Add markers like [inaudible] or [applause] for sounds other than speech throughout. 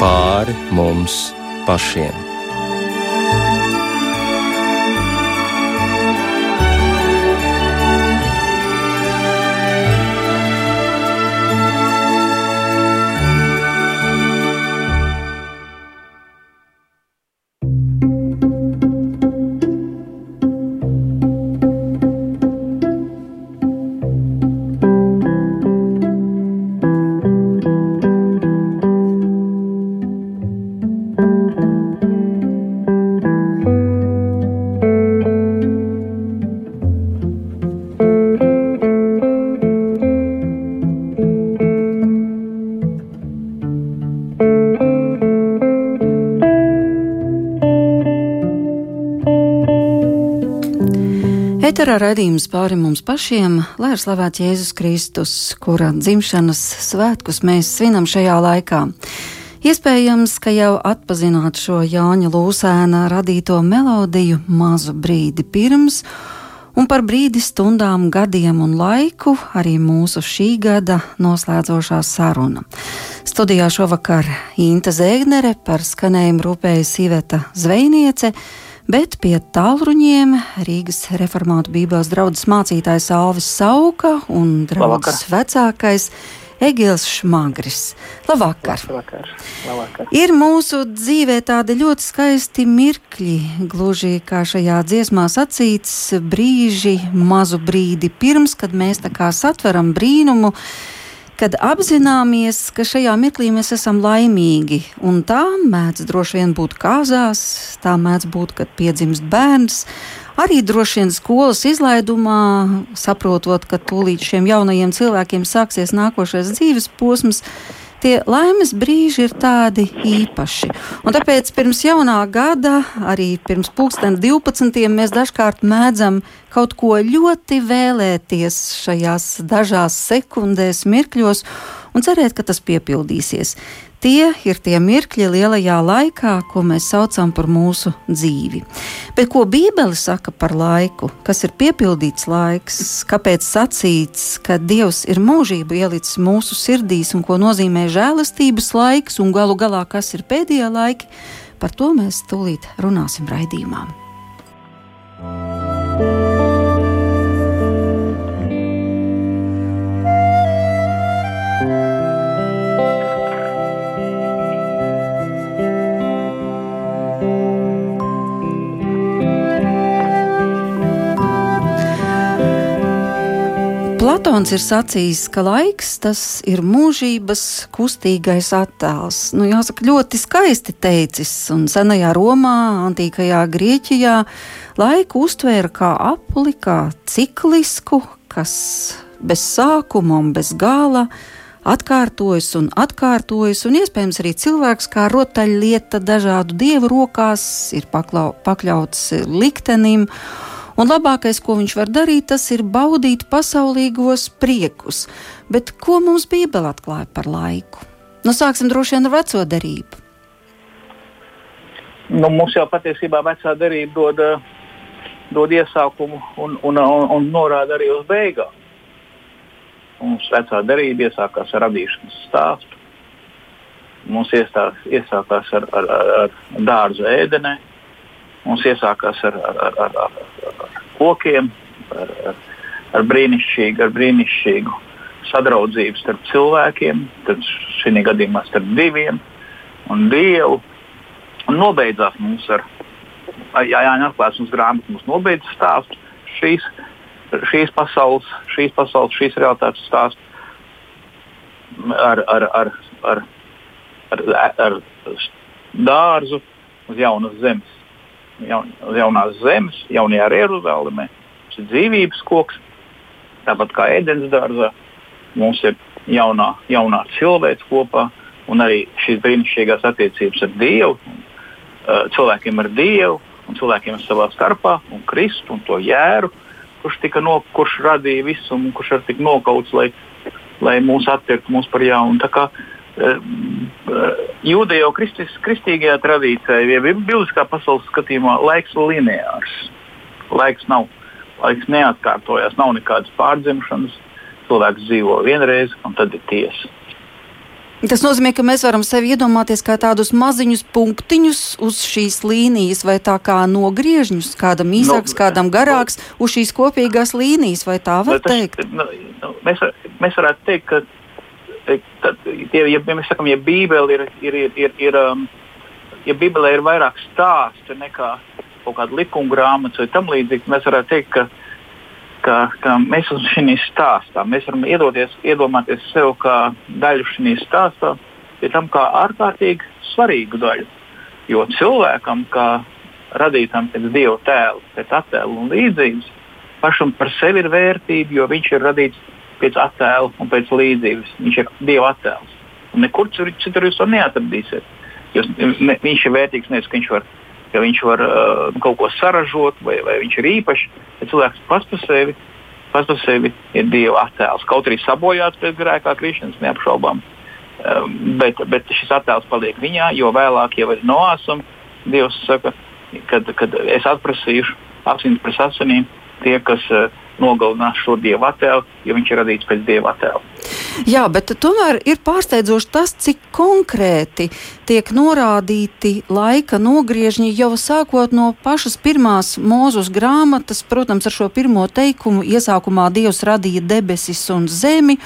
pāri mums pašiem. Eterā raidījums pāri mums pašiem, lai ir slavēts Jēzus Kristus, kura dzimšanas svētkus mēs svinam šajā laikā. Iespējams, ka jau atpazināt šo Jāņa Lūsēna radīto melodiju mazu brīdi pirms, un par brīdi stundām, gadiem un laiku arī mūsu šī gada noslēdzošā saruna. Studijā šovakar Inta Zēgnere par skanējumu rūpējas Iveta Zvejniece bet pie tālruņiem Rīgas reformātu Bībeles draugs mācītājs Alvis Sauka un draugs vecākais. Egils Šmagris. Labvakar. Labvakar. Labvakar! Ir mūsu dzīvē tādi ļoti skaisti mirkļi, gluži kā šajā dziesmā sacīts, brīži, mazu brīdi pirms, kad mēs tā kā satveram brīnumu, kad apzināmies, ka šajā mirklī mēs esam laimīgi. Un tā mēdz droši vien būt kāzās, tā mēdz būt, kad piedzimst bērns. Arī droši vien skolas izlaidumā, saprotot, ka tūlīt šiem jaunajiem cilvēkiem sāksies nākošais dzīves posms, tie laimes brīži ir tādi īpaši. Un tāpēc pirms jaunā gada, arī pirms pulksten 12. mēs dažkārt mēdzam kaut ko ļoti vēlēties šajās dažās sekundēs, mirkļos un cerēt, ka tas piepildīsies. Tie ir tie mirkļi lielajā laikā, ko mēs saucam par mūsu dzīvi. Bet ko Bībele saka par laiku, kas ir piepildīts laiks, kāpēc sacīts, ka Dievs ir mūžību ielicis mūsu sirdīs un ko nozīmē žēlastības laiks un galu galā kas ir pēdējie laiki, par to mēs tūlīt runāsim raidījumā. Platons ir sacījis, ka laiks tas ir mūžības kustīgais attēls. Nu, jāsaka, ļoti skaisti teicis, un senajā Romā, antīkajā Grieķijā laiku uztvēra kā apli, kā ciklisku, kas bez sākuma un bez gala atkārtojas un atkārtojas, un iespējams arī cilvēks kā rotaļlieta dažādu dievu rokās ir paklau, pakļauts liktenim. Un labākais, ko viņš var darīt, tas ir baudīt pasaulīgos priekus. Bet ko mums Bībele atklāja par laiku? Nu, sāksim droši vien ar veco derību. Nu, mums jau patiesībā vecā derība dod, dod iesākumu un, un, un, un norāda arī uz beigām. Mums vecā derība iesākās ar radīšanas stāstu. Mums iestās, iesākās ar, ar, ar, ar dārzu ēdenē, Mums iesākās ar, ar, ar, ar, kokiem, ar, ar, ar, brīnišķīgu, ar brīnišķīgu sadraudzību starp cilvēkiem, tad šī gadījumā starp diviem un dievu. Un nobeidzās mums ar, ja Jānis atklāsmes grāmatu, mums nobeidzas stāsts šīs, šīs pasaules, šīs pasaules, šīs realitātes stāsts ar, ar, ar, ar, ar, ar dārzu uz jaunas zemes jaun, jaunās zemes, jaunajā Jeruzalemē. Tas ir dzīvības koks, tāpat kā ēdienas dārzā. Mums ir jaunā, jaunā cilvēks kopā un arī šīs brīnišķīgās attiecības ar Dievu, cilvēkiem ar Dievu un cilvēkiem savā starpā un Kristu un to jēru, kurš, no, kurš radīja visu un kurš arī tika nokauts, lai, lai mūs atpirktu par jaunu. Eh, jūdejo kristīgajā tradīcijā, ja bibliskā pasaules skatījumā, laiks ir lineārs. Laiks nav, laiks neatkārtojas, nav nekādas pārdzimšanas. Cilvēks dzīvo vienreiz, un tad ir tiesa. Tas nozīmē, ka mēs varam sevi iedomāties kā tādus maziņus punktiņus uz šīs līnijas, vai tā kā nogriežņus, kādam nu, īsāks, no, kādam garāks, uz šīs kopīgās līnijas, vai tā var tas, teikt? Nu, nu, mēs, mēs varētu teikt, ka tad, ja, ja mēs sakam, ja Bībele ir, ir, ir, ir, ir um, ja Bībelē ir vairāk stāstu nekā kaut kāda likuma grāmata vai tam līdzīga, mēs varētu teikt, ka, ka, ka mēs esam šajā stāstā. Mēs varam iedoties, iedomāties sev kā daļu šajā stāstā, pie tam kā ārkārtīgi svarīgu daļu. Jo cilvēkam, kā radītam pēc dieva tēla, pēc attēla un līdzības, pašam par sevi ir vērtība, jo viņš ir radīts pēc attēla un pēc līdzības. Viņš ir dieva attēls. Un nekur citur jūs to neatradīsiet. Jūs, ne, viņš ir vērtīgs nevis, ka viņš var ka viņš var uh, kaut ko saražot, vai, vai viņš ir īpašs. Ja cilvēks pats par sevi, pats par sevi ir dieva attēls. Kaut arī sabojāts pēc grēkā krišanas, neapšaubām. Um, bet, bet šis attēls paliek viņā, jo vēlāk jau ir noāsums. Dievs saka, kad, kad es atprasīšu asins pret asinīm tie, kas uh, nogalinās šo dievu attēlu, jo viņš ir radīts pēc dieva attēla. Jā, bet tomēr ir pārsteidzoši tas, cik konkrēti tiek norādīti laika nogriežņi jau sākot no pašas pirmās mūzus grāmatas, protams, ar šo pirmo teikumu iesākumā Dievs radīja debesis un zemi.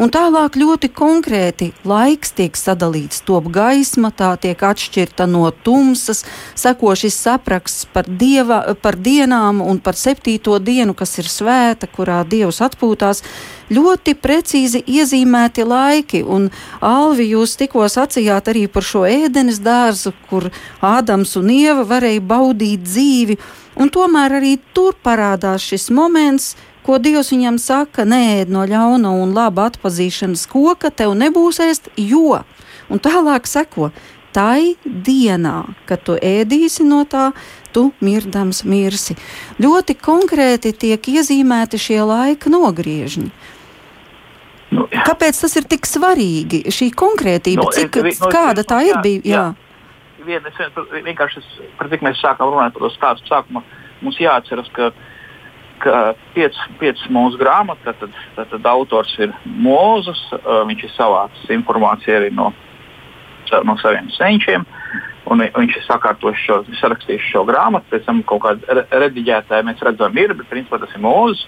Un tālāk ļoti konkrēti laiks tiek sadalīts, top gaisma, tā tiek atšķirta no tumsas, seko šis sapraksts par, dieva, par dienām un par septīto dienu, kas ir svēta, kurā Dievs atpūtās. Ļoti precīzi iezīmēti laiki, un Alvi, jūs tikko sacījāt arī par šo ēdenes dārzu, kur Ādams un Ieva varēja baudīt dzīvi, un tomēr arī tur parādās šis moments, ko Dievs viņam saka, nē, no ļauna un laba atpazīšanas koka tev nebūs ēst, jo, un tālāk seko, tai dienā, kad tu ēdīsi no tā, tu mirdams mirsi. Ļoti konkrēti tiek iezīmēti šie laika nogriežņi. Nu, jā. Kāpēc tas ir tik svarīgi? Šī konkrētība, nu, cik, es, no, kāda tā ir bijusi? Jā. Jā. Viena, vienkārši, par cik mēs sākām runāt par to stāstu sākumu, mums jāatceras, ka ka piecas piec mūsu grāmatas, tad, tad, tad autors ir Mozus, viņš ir savācis informāciju arī no, no saviem senčiem. Un viņš ir sakārtojis šo, sarakstījis šo grāmatu, pēc tam kaut kāda rediģētāja mēs redzam, ir, bet principā tas ir Mozus.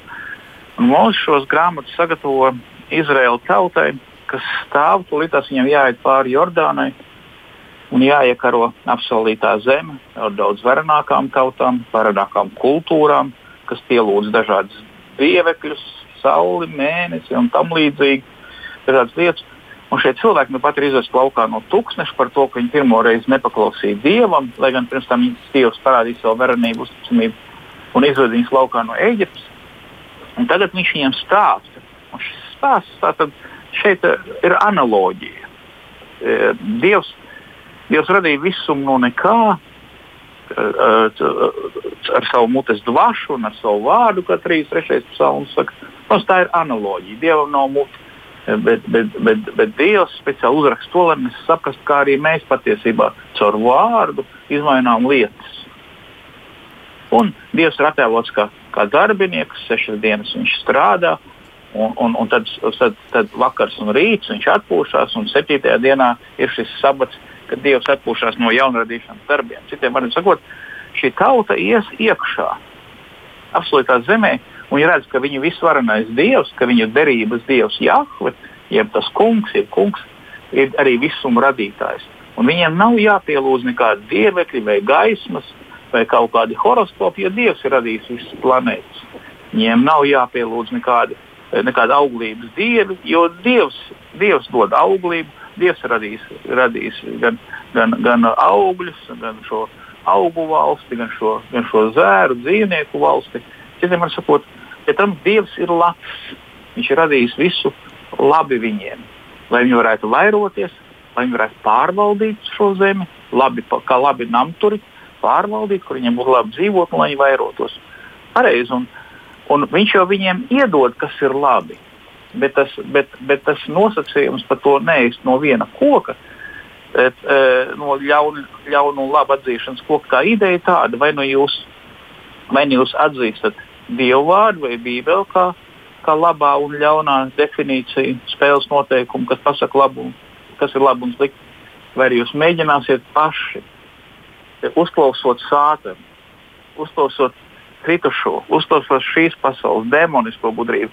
Un Mozus šos grāmatas sagatavo Izraēla tautai, kas stāv tulītās viņam jāiet pāri Jordānai un jāiekaro apsolītā zeme ar daudz varenākām tautām, varenākām kultūrām kas pielūdz dažādas dievekļus, sauli, mēnesi un tam līdzīgi. Dažādas lietas. Un šie cilvēki nu pat ir izvesti laukā no tūkstneša par to, ka viņi pirmo reizi nepaklausīja dievam, lai gan pirms tam dievs parādīja savu varenību, uzticamību un izved viņus laukā no Eģiptes. Un tagad viņš viņiem stāsta. Stāsts tātad šeit eh, ir analoģija. Eh, dievs, Dievs radīja visumu no nekā, ar savu mutes dvašu un ar savu vārdu, kā 33. psalms saka. Mums tā ir analoģija. Dievam nav mute, bet, bet, bet, bet Dievs speciāli uzraksta to, lai mēs saprastu, kā arī mēs patiesībā caur vārdu izmainām lietas. Un Dievs ir attēlots kā, kā darbinieks, sešas dienas viņš strādā, un, un, un tad, tad, tad vakars un rīts viņš atpūšas, un septītajā dienā ir šis sabats ka Dievs atpūšas no jaunradīšanas darbiem. Citiem vārdiem sakot, šī tauta ies iekšā absolūtā zemē, un viņi redz, ka viņu visvarenais Dievs, ka viņu derības Dievs Jahve, jeb tas kungs, jeb kungs, ir arī visuma radītājs. Un viņiem nav jāpielūdz nekādi dievekļi vai gaismas vai kaut kādi horoskopi, jo Dievs ir radījis visas planētas. Viņiem nav jāpielūdz nekādi, nekādi auglības dievi, jo Dievs, Dievs dod auglību, Dievs radīs, radīs gan, gan, gan augļus, gan šo augu valsti, gan šo, gan šo zēru dzīvnieku valsti. Citiem sakot, ja tam Dievs ir labs, Viņš ir radījis visu labi viņiem, lai viņi varētu vairoties, lai viņi varētu pārvaldīt šo zemi, labi, kā labi namturi, pārvaldīt, kur viņiem būtu labi dzīvot un lai viņi vairotos. Pareizi, un, viņš jau viņiem iedod, kas ir labi. Bet tas, bet, bet tas nosacījums par to neēst no viena koka, bet, e, no ļaunu, ļaunu un labu atzīšanas koka, tā ideja ir tāda, vai nu jūs, vai nu jūs atzīstat dievu vārdu vai bībeli kā, kā labā un ļaunā definīcija, spēles noteikumu, kas pasaka labu, kas ir labi un slikti, vai arī jūs mēģināsiet paši, uzklausot sāpēm, uzklausot kritušo, uzklausot šīs pasaules demonisko gudrību,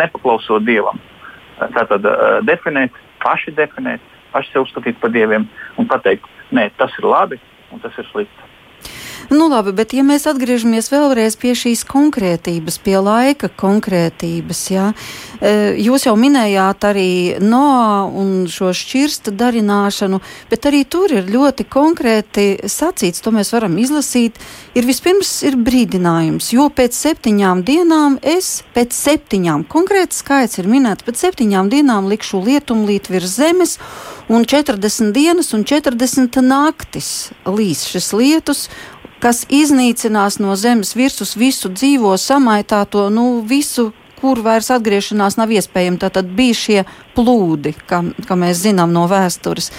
nepaklausot dievam. Tātad uh, definēt, paši definēt, paši sev uzskatīt par dieviem un pateikt, nē, tas ir labi un tas ir slikti. Nu, labi, bet ja mēs atgriežamies vēlreiz pie šīs konkrētības, pie laika konkrētības, jā, e, jūs jau minējāt arī Noā un šo šķirsta darināšanu, bet arī tur ir ļoti konkrēti sacīts, to mēs varam izlasīt. Ir vispirms ir brīdinājums, jo pēc septiņām dienām es, pēc septiņām, konkrēts skaits ir minēts, pēc septiņām dienām likšu lietumlīt virs zemes, un 40 dienas un 40 naktis līs šis lietus, kas iznīcinās no zemes virsmas visu dzīvo, samaitāto, nu, visu, kur vairs atgriešanās nav iespējama. Tad bija šie plūdi, kā, kā mēs zinām no vēstures.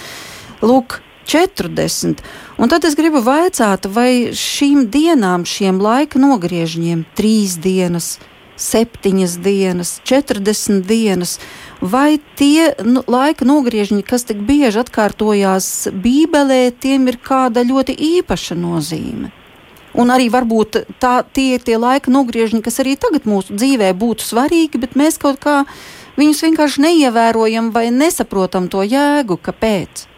Lūk, 40. Un tad es gribu vaicāt, vai šīm dienām, šiem laika nogriežņiem, trīs dienas, septiņas dienas, 40 dienas, vai tie nu, laika nogriežņi, kas tik bieži atkārtojās Bībelē, tiem ir kāda ļoti īpaša nozīme? Un arī varbūt tā, tie ir tie laika nogriežņi, kas arī tagad mūsu dzīvē būtu svarīgi, bet mēs kaut kā viņus vienkārši neievērojam vai nesaprotam to jēgu, kāpēc.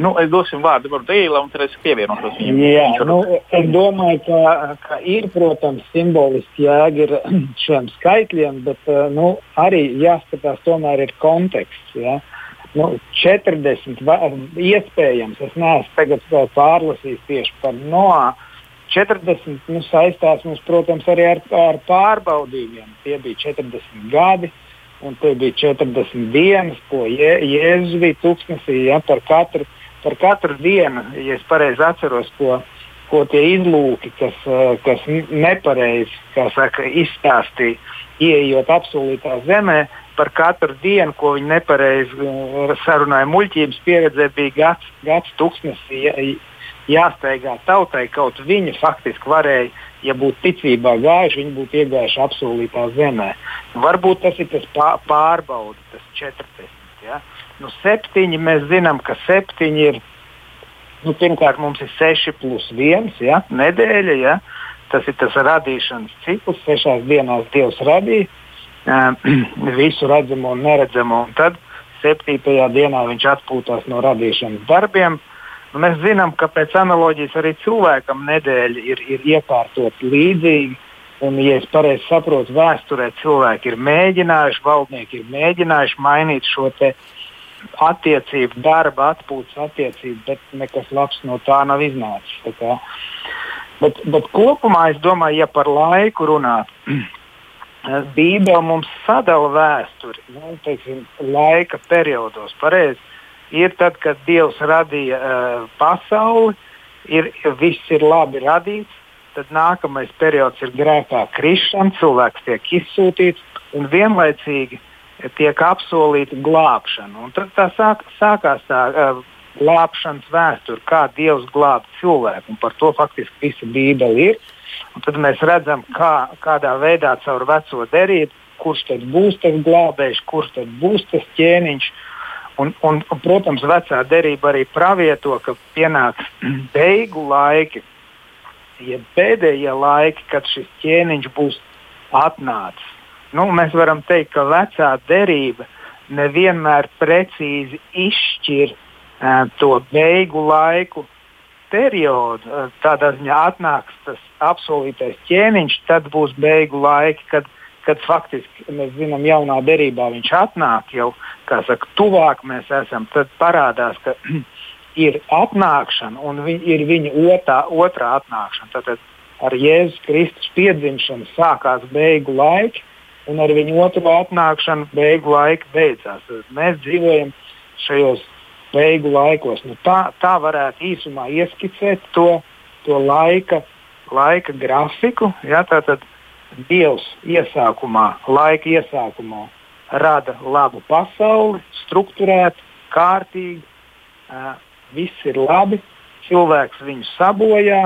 Nu, es došu vārdu Dīlam, un tad es pievienošos viņam. Jā, nu, es domāju, ka, ka ir, protams, simboliski jēga ir [clears throat] šiem skaitļiem, bet eh, nu, arī jāskatās, tomēr ir konteksts. Ja? Nu, 40 iespējams, es neesmu tagad pārlasījis tieši par NOA. 40 nu, saistās mums, protams, arī ar, ar pārbaudījumiem. Tie bija 40 gadi, un tie bija 40 dienas, ko Jē, Jēzus bija tūkstnesī ja, par katru par katru dienu, ja es pareizi atceros, ko, ko tie izlūki, kas, eh, kas nepareizi saka, izstāstīja, ieejot apsolītā zemē, par katru dienu, ko viņi nepareizi eh, sarunāja muļķības pieredzē, bija gads, gads tūkstnesī jā, jāsteigā tautai, kaut viņi faktiski varēja. Ja būtu ticībā gājuši, viņi būtu iegājuši apsolītā zemē. Varbūt tas ir tas pārbaudas, tas 40. Ja? Nu, septiņi mēs zinām, ka septiņi ir. Nu, pirmkārt, mums ir seši plus viens ja, nedēļa. Ja. Tas ir tas radīšanas cikls. Sešās dienās Dievs radīja [clears throat] visu redzamo un neredzamo. Un tad septītajā dienā viņš atpūtās no radīšanas darbiem. Nu, mēs zinām, ka pēc analoģijas arī cilvēkam nedēļa ir, ir iekārtot līdzīgi. Un, ja es pareizi saprotu, vēsturē cilvēki ir mēģinājuši, valdnieki ir mēģinājuši mainīt šo te, uh, attiecību, darba atpūtas attiecību, bet nekas labs no tā nav iznācis. Tā bet, bet kopumā es domāju, ja par laiku runāt, [clears throat] Bībele mums sadala vēsturi nu, teiksim, laika periodos. Pareizi. Ir tad, kad Dievs radīja uh, pasauli, ir, viss ir labi radīts, tad nākamais periods ir grēkā krišana, cilvēks tiek izsūtīts un vienlaicīgi tiek apsolīta glābšana. Un tad tā sāk, sākās tā uh, glābšanas vēsture, kā Dievs glāb cilvēku. Par to faktiski visa Bībele ir. Un tad mēs redzam, kā, kādā veidā caur veco derību, kurš tad būs tas glābējs, kurš tad būs tas ķēniņš. Un, un, un, protams, vecā derība arī pravieto, ka pienāks [clears throat] beigu laiki, ja pēdējie laiki, kad šis ķēniņš būs atnācis nu, mēs varam teikt, ka vecā derība nevienmēr precīzi izšķir uh, to beigu laiku periodu. Uh, tādā ziņā atnāks tas apsolītais ķēniņš, tad būs beigu laiki, kad, kad faktiski mēs zinām, jaunā derībā viņš atnāk jau, saka, tuvāk mēs esam. Tad parādās, ka [clears throat] ir atnākšana un vi, ir viņa otrā, otrā atnākšana. Tad ar Jēzus Kristus piedzimšanu sākās beigu laiki un ar viņu otru atnākšanu beigu laika beidzās. Mēs dzīvojam šajos beigu laikos. Nu, tā, tā varētu īsumā ieskicēt to, to laika, laika grafiku. Ja, tātad Dievs iesākumā, laika iesākumā rada labu pasauli, struktūrētu, kārtīgi, uh, viss ir labi, cilvēks viņu sabojā,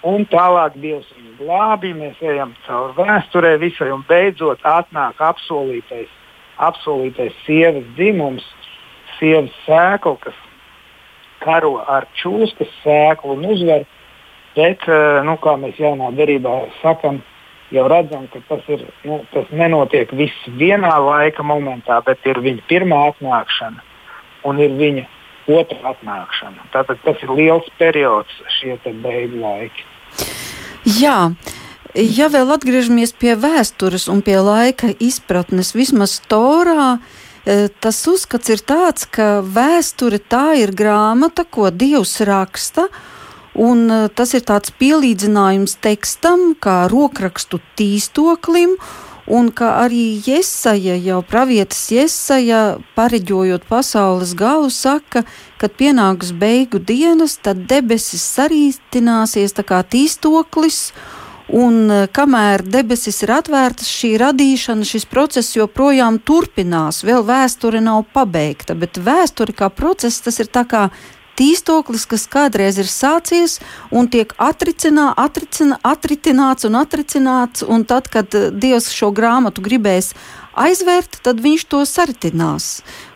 Un tālāk Dievs viņu glābi, mēs ejam cauri vēsturē visai, un beidzot atnāk apsolītais, apsolītais sievas dzimums, sievas sēkla, kas karo ar čūskas sēklu un uzvar. Bet, uh, nu, kā mēs jaunā derībā sakām, jau redzam, ka tas, ir, nu, tas nenotiek viss vienā laika momentā, bet ir viņa pirmā atnākšana un ir viņa otrā atnākšana. Tātad tas ir liels periods, šie beigu laiki. Jā. Ja vēl atgriežamies pie vēstures un pie laika izpratnes, vismaz Torā, e, tas uzskats ir tāds, ka vēsture tā ir grāmata, ko Dievs raksta, un e, tas ir tāds pielīdzinājums tekstam, kā rokrakstu tīstoklim, un ka arī Jesaja, jau pravietis Jesaja, pareģojot pasaules galu, saka, kad pienāks beigu dienas, tad debesis sarīstināsies tā kā tīstoklis, Un e, kamēr debesis ir atvērtas, šī radīšana, šis process joprojām turpinās. Vēl vēsture nav pabeigta, bet vēsture kā process tas ir tā kā tīstoklis, kas kādreiz ir sācies un tiek atricinā, atricina, atritināts un atricināts, un tad, kad e, Dievs šo grāmatu gribēs aizvērt, tad viņš to saritinās.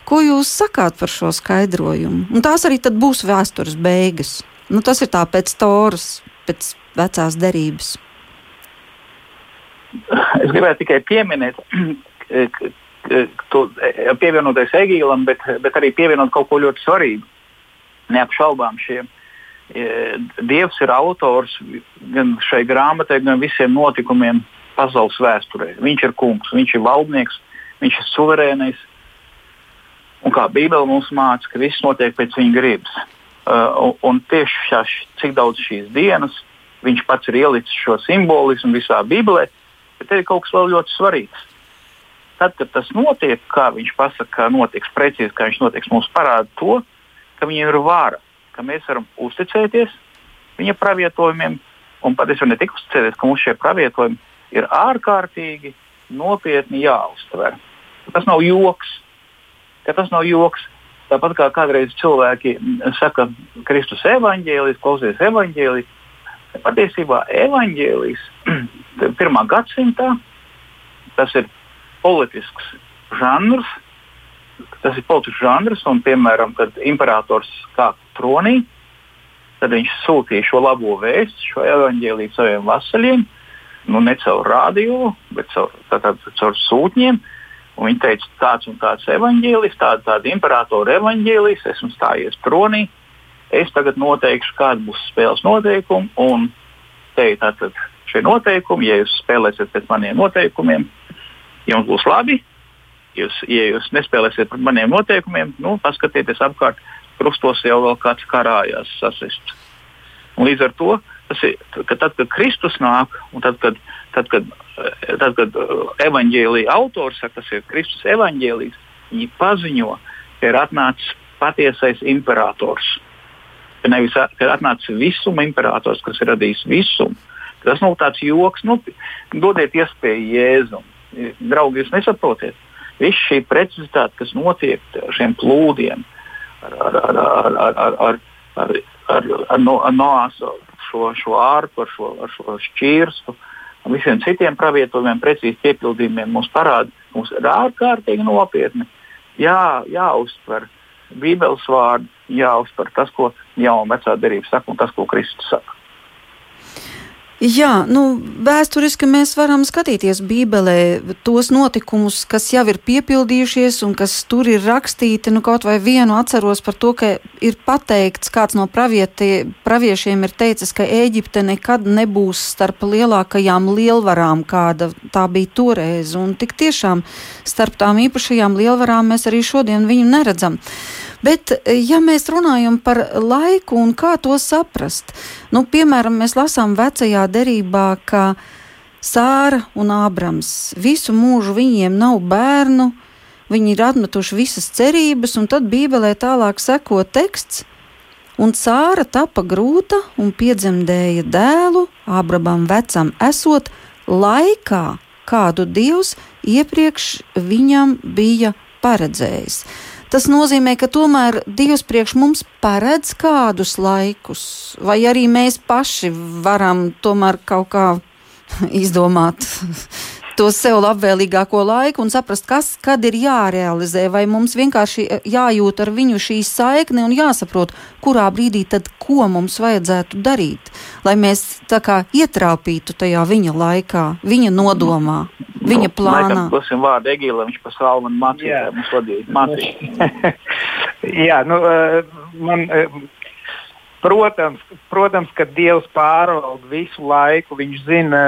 Ko jūs sakāt par šo skaidrojumu? Un tās arī būs vēstures beigas. Nu, tas ir tā pēc Toras, pēc vecās derības es gribētu tikai pieminēt, [clears throat] to, pievienoties Egīlam, bet, bet arī pievienot kaut ko ļoti svarīgu. Neapšaubām šie. Dievs ir autors gan šai grāmatai, gan visiem notikumiem pasaules vēsturē. Viņš ir kungs, viņš ir valdnieks, viņš ir suverēnais. Un kā Bībele mums māca, ka viss notiek pēc viņa gribas. Uh, un, tieši šās, cik daudz šīs dienas viņš pats ir ielicis šo simbolismu visā Bībelē, Bet te ir kaut kas vēl ļoti svarīgs. Tad, kad tas notiek, kā viņš pasaka, kā notiks precīzi, kā viņš notiks, mums parāda to, ka viņam ir vara, ka mēs varam uzticēties viņa pravietojumiem, un patiesībā ne tik uzticēties, ka mums šie pravietojumi ir ārkārtīgi nopietni jāuztver. Tas nav joks. Tas nav joks. Tāpat kā kādreiz cilvēki saka, Kristus evaņģēlis, klausies evaņģēlis, patiesībā evaņģēlis [clears throat] pirmā gadsimtā. Tas ir politisks žanrs. Tas ir politisks žanrs, un, piemēram, kad imperators kāpa tronī, tad viņš sūtīja šo labo vēstu, šo evaņģēlīju saviem vasaļiem, nu ne caur radio, bet caur, tātad, caur sūtņiem. Un viņi teica, tāds un tāds evaņģēlis, tāda, tāda imperatora evaņģēlis, esmu stājies tronī, es tagad noteikšu, kāda būs spēles noteikumi, un te ir tātad šie noteikumi. Ja jūs spēlēsiet pēc maniem noteikumiem, jums būs labi. Jūs, ja jūs nespēlēsiet pēc maniem noteikumiem, nu, paskatieties apkārt, krustos jau vēl kāds karājās sasist. Un līdz ar to tas ir, ka tad, kad Kristus nāk, un tad, kad, tad, kad, tad, kad uh, evaņģēlīja autors saka, tas ir Kristus evaņģēlījis, viņi paziņo, ka ir atnācis patiesais imperators. Ka nevis ka ir atnācis visuma imperators, kas ir radījis visumu, Tas nav tāds joks, nu, dodiet iespēju Jēzum. Draugi, jūs nesaprotiet. Viss šī precizitāte, kas notiek ar šiem plūdiem, ar, ar, ar, ar, ar, ar, ar, ar, ar, no, ar noāsu šo, šo ārpu, ar šo, ar šo šķirstu un visiem citiem pravietojumiem, precīzi piepildījumiem mums parāda, mums ir ārkārtīgi nopietni jā, jāuztver Bībeles vārdi, jāuztver tas, ko jau vecā derība saka un tas, ko Kristus saka. Jā, nu, vēsturiski mēs varam skatīties Bībelē tos notikumus, kas jau ir piepildījušies un kas tur ir rakstīti. Nu, kaut vai vienu atceros par to, ka ir pateikts, kāds no pravieti, praviešiem ir teicis, ka Ēģipte nekad nebūs starp lielākajām lielvarām, kāda tā bija toreiz. Un tik tiešām starp tām īpašajām lielvarām mēs arī šodien viņu neredzam. Bet, ja mēs runājam par laiku un kā to saprast, nu, piemēram, mēs lasām vecajā derībā, ka Sāra un Ābrams visu mūžu viņiem nav bērnu, viņi ir atmetuši visas cerības, un tad Bībelē tālāk seko teksts. Un Sāra tapa grūta un piedzemdēja dēlu, Ābramam vecam esot, laikā, kādu Dievs iepriekš viņam bija paredzējis. Tas nozīmē, ka tomēr Dievs priekš mums paredz kādus laikus, vai arī mēs paši varam tomēr kaut kā [laughs] izdomāt to sev labvēlīgāko laiku un saprast, kas kad ir jārealizē, vai mums vienkārši jājūt ar viņu šī saikne un jāsaprot, kurā brīdī tad ko mums vajadzētu darīt, lai mēs tā kā ietrāpītu tajā viņa laikā, viņa nodomā, viņa nu, plānā. Dosim vārdu Egīlam, viņš pa Salmanu mācīja, mums vadīja mācīja. [laughs] Jā, nu, man Protams, protams, ka Dievs pārvalda visu laiku. Viņš zina,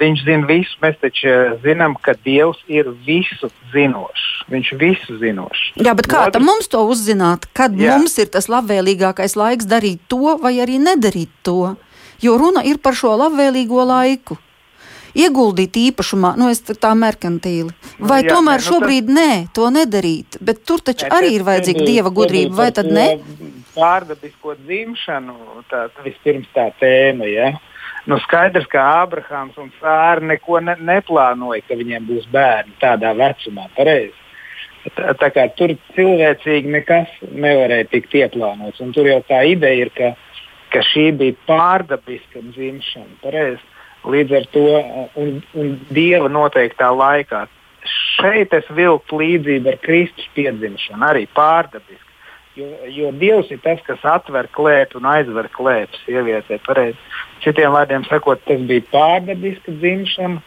viņš zina visu. Mēs taču zinām, ka Dievs ir visu zinošs. Viņš visu zinošs. Jā, bet kā tam mums to uzzināt? Kad Jā. mums ir tas labvēlīgākais laiks darīt to vai arī nedarīt to? Jo runa ir par šo labvēlīgo laiku ieguldīt īpašumā, nu es tā merkantīli. Vai nu, jā, tomēr nu, šobrīd tas... nē, to nedarīt, bet tur taču ne, arī ir vajadzīga dieva gudrība, vai tad ne? Pārdabisko dzimšanu, tā vispirms tā tēma, ja? Nu, skaidrs, ka Ābrahāms un Sāra neko ne, neplānoja, ka viņiem būs bērni tādā vecumā. Pareizi. Tā, tā kā tur cilvēcīgi nekas nevarēja tikt ieplānots. Un tur jau tā ideja ir, ka, ka šī bija pārdabiska dzimšana. Pareizi. Līdz ar to un, un dieva noteiktā laikā. Šeit es vilku līdzību ar Kristus piedzimšanu, arī pārdabiski. Jo, jo Dievs ir tas, kas atver klēpju un aizver klēpju sievietē. Pareiz. Citiem vārdiem sakot, tas bija pārdabiska dzimšana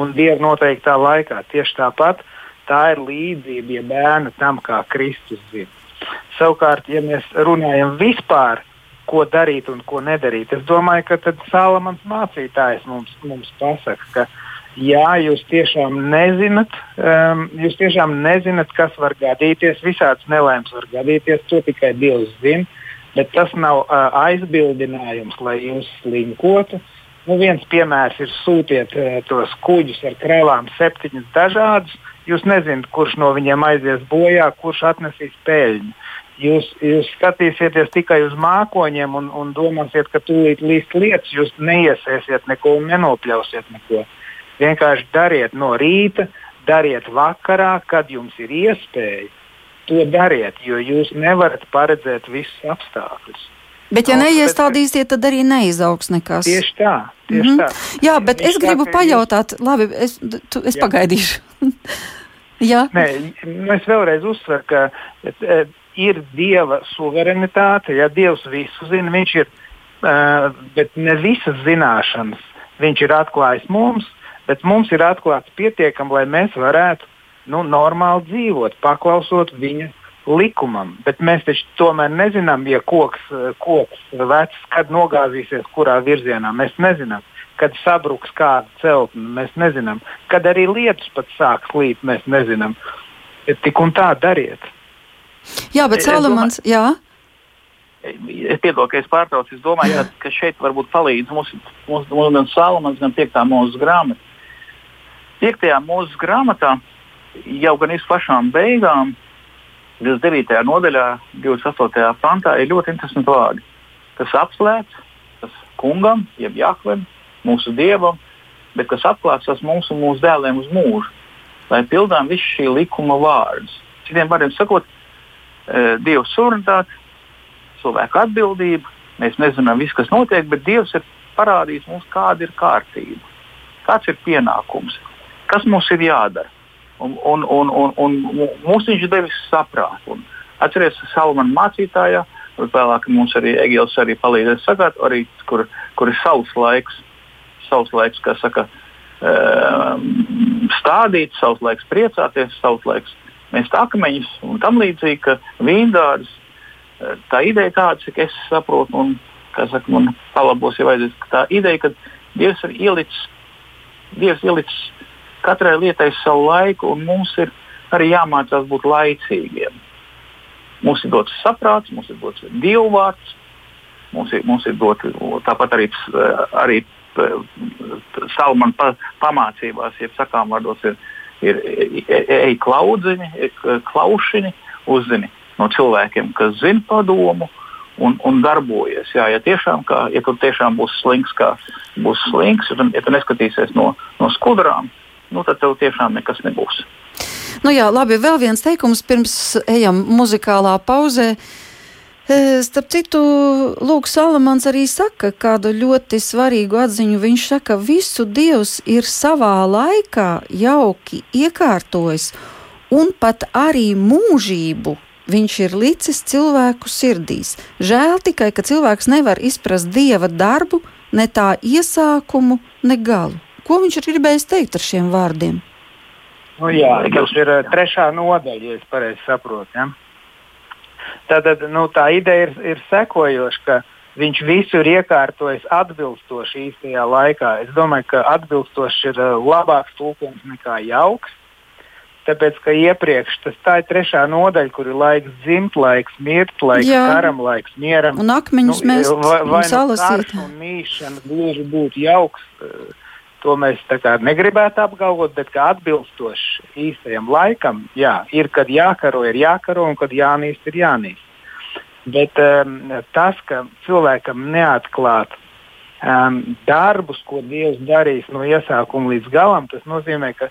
un Dieva noteiktā laikā. Tieši tāpat tā ir līdzība ja bērna tam, kā Kristus dzimst. Savukārt, ja mēs runājam vispār ko darīt un ko nedarīt. Es domāju, ka tad Salamans mācītājs mums, mums pasaka, ka jā, jūs tiešām nezināt, um, jūs tiešām nezināt, kas var gadīties. Visāds nelēms var gadīties, to tikai Dievs zina. Bet tas nav uh, aizbildinājums, lai jūs slinkotu. Nu, viens piemērs ir sūtiet uh, tos kuģus ar krēlām, septiņus dažādus. Jūs nezināt, kurš no viņiem aizies bojā, kurš atnesīs peļņu. Jūs, jūs skatīsieties tikai uz mākoņiem un, un domāsiet, ka tūlīt līst lietas, jūs neiesēsiet neko un nenopļausiet neko. Vienkārši dariet no rīta, dariet vakarā, kad jums ir iespēja. To dariet, jo jūs nevarat paredzēt visus apstākļus. Bet, ja neiestādīsiet, tad arī neizaugs nekas. Tieši tā. Tieši mm -hmm. tā. Jā, bet es gribu pajautāt, labi, es, tu, es Jā. pagaidīšu. [laughs] Jā. Nē, nu es vēlreiz uzsveru, ka e, ir Dieva suverenitāte. Ja Dievs visu zina, viņš ir, uh, bet ne visas zināšanas viņš ir atklājis mums, bet mums ir atklāts pietiekami, lai mēs varētu nu, normāli dzīvot, paklausot viņa likumam. Bet mēs taču tomēr nezinām, ja koks, koks vecs, kad nogāzīsies kurā virzienā. Mēs nezinām, kad sabruks kāda celtne. Mēs nezinām, kad arī lietus pat sāks līt. Mēs nezinām. Tik un tā dariet. Jā, bet Salamans, jā. Es piedodu, ka es pārtraucu. Es domāju, jā. ka, šeit varbūt palīdz mums, mums, mums gan Salamans, gan 5. mūzes grāmata. 5. mūzes grāmatā jau gan iz pašām beigām, 29. nodaļā, 28. pantā, ir ļoti interesanti vārdi. Tas apslēpts, tas kungam, jeb Jahvem, mūsu dievam, bet kas atklāts tas mums un mūsu dēliem uz mūžu, lai pildām visu šī likuma vārdus. Citiem vārdiem sakot, Dieva suverenitāte, cilvēku atbildība. Mēs nezinām visu, kas notiek, bet Dievs ir parādījis mums, kāda ir kārtība, kāds ir pienākums, kas mums ir jādara. Un, un, un, un, un mums viņš devis saprātu. Atcerieties, Salamana mācītājā, vēlāk mums arī Egils arī palīdzēs sagāt, arī, kur, kur ir savs laiks, savs laiks, kā saka, stādīt, savs laiks priecāties, savs laiks mest akmeņus un tam līdzīgi, ka vīndārs, eh, tā ideja tāda, cik es saprotu, un saka, man palabos, ja vajadzēs, ka tā ideja, ka Dievs ir ielicis, Dievs ielicis katrai lietai savu laiku, un mums ir arī jāmācās būt laicīgiem. Mums ir dots saprāts, mums ir dots dievvvārds, mums ir, mums ir dots tāpat arī, arī eh, Salmana pa, pamācībās, jeb sakām vārdos, ir ir ej klaudziņi, klaušiņi, uzzini no cilvēkiem, kas zina padomu un, un darbojas. Jā, ja, tiešām, kā, ja tur tiešām būs slings, kā būs slings, ja tu, ja tu neskatīsies no, no skudrām, nu, tad tev tiešām nekas nebūs. Nu jā, labi, vēl viens teikums pirms ejam muzikālā pauzē. Starp citu, Lūk, Salamans arī saka kādu ļoti svarīgu atziņu. Viņš saka, ka visu Dievs ir savā laikā jauki iekārtojis, un pat arī mūžību viņš ir licis cilvēku sirdīs. Žēl tikai, ka cilvēks nevar izprast Dieva darbu, ne tā iesākumu, ne galu. Ko viņš ir gribējis teikt ar šiem vārdiem? Nu, jā, tas ir trešā nodaļa, ja es pareizi saprotu. Ja? Tātad nu, tā ideja ir, ir sekojoša, ka viņš visu ir iekārtojis atbilstoši īstajā laikā. Es domāju, ka atbilstoši ir uh, labāks tulkojums nekā jauks. Tāpēc, ka iepriekš tas tā ir trešā nodaļa, kur ir laiks dzimt, laiks mirt, laiks Jā. karam, laiks mieram. Un akmeņus nu, mēs vai, vai salasīt. Nu un mīšana gluži būtu jauks. Uh, To mēs negribētu apgalvot, bet atbilstoši īstajam laikam, jā, ir kad jākaro, ir jākaro, un kad jānīst, ir jānīst. Bet um, tas, ka cilvēkam neatklāt um, darbus, ko Dievs darīs no iesākuma līdz galam, tas nozīmē, ka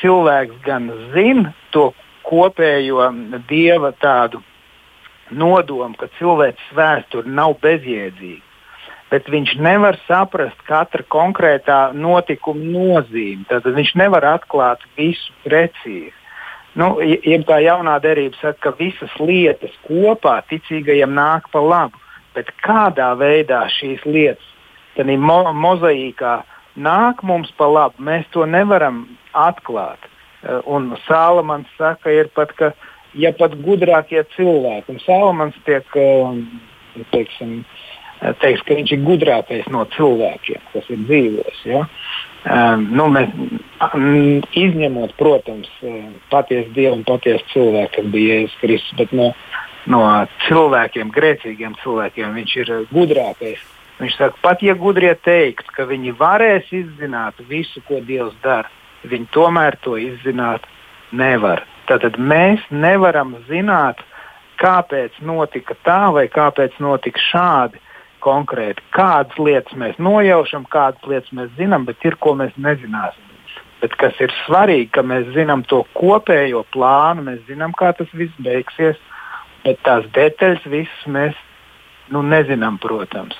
cilvēks gan zina to kopējo Dieva tādu nodomu, ka cilvēks vēsture nav bezjēdzīga bet viņš nevar saprast katra konkrētā notikuma nozīmi. Tad viņš nevar atklāt visu precīzi. Nu, jeb kā jaunā derība saka, ka visas lietas kopā ticīgajam nāk pa labu, bet kādā veidā šīs lietas mo mozaīkā nāk mums pa labu, mēs to nevaram atklāt. Eh, un Sālamans saka, ir pat, ka ja pat gudrākie cilvēki, un Sālamans tiek, eh, teiksim, teiks, ka viņš ir gudrākais no cilvēkiem, kas ir dzīvos. Ja? Um, nu, mēs, izņemot, protams, patiesu dievu un patiesu cilvēku, kas bija Jēzus Kristus, bet no, no cilvēkiem, grēcīgiem cilvēkiem, viņš ir gudrākais. Viņš saka, pat ja gudrie teikt, ka viņi varēs izzināt visu, ko Dievs dara, viņi tomēr to izzināt nevar. Tātad mēs nevaram zināt, kāpēc notika tā vai kāpēc notika šādi konkrēti, kādas lietas mēs nojaušam, kādas lietas mēs zinām, bet ir ko mēs nezināsim. Bet kas ir svarīgi, ka mēs zinām to kopējo plānu, mēs zinām, kā tas viss beigsies, bet tās detaļas visas mēs nu, nezinām, protams.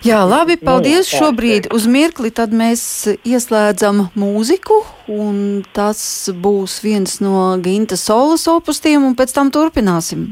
Jā, labi, nu, paldies. Nu, Šobrīd uz mirkli tad mēs ieslēdzam mūziku, un tas būs viens no Ginta solas opustiem, un pēc tam turpināsim.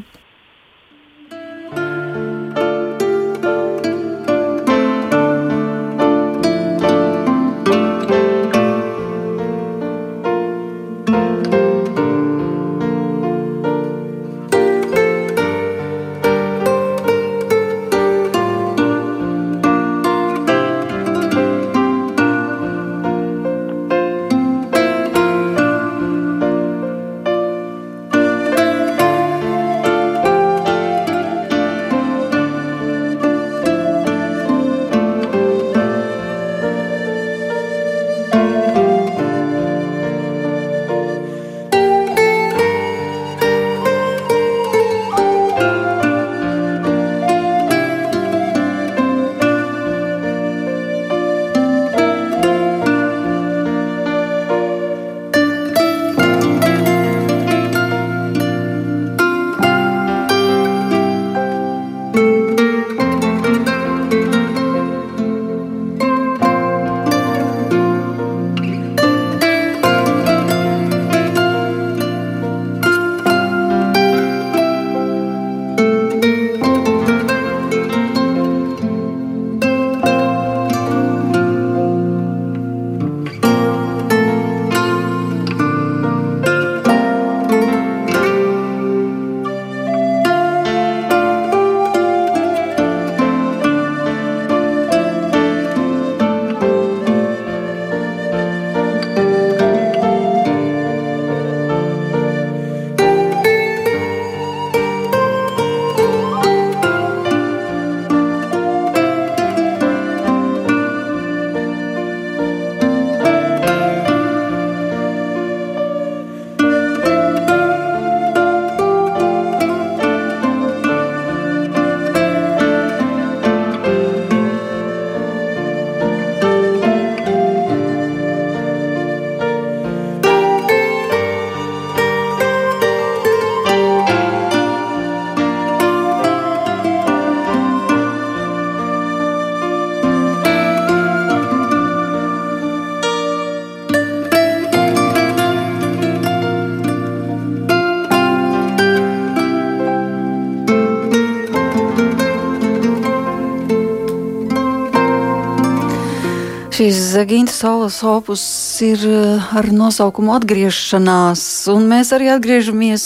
Ginta Saules opus ir eh, ar nosaukumu Atgriešanās, un mēs arī atgriežamies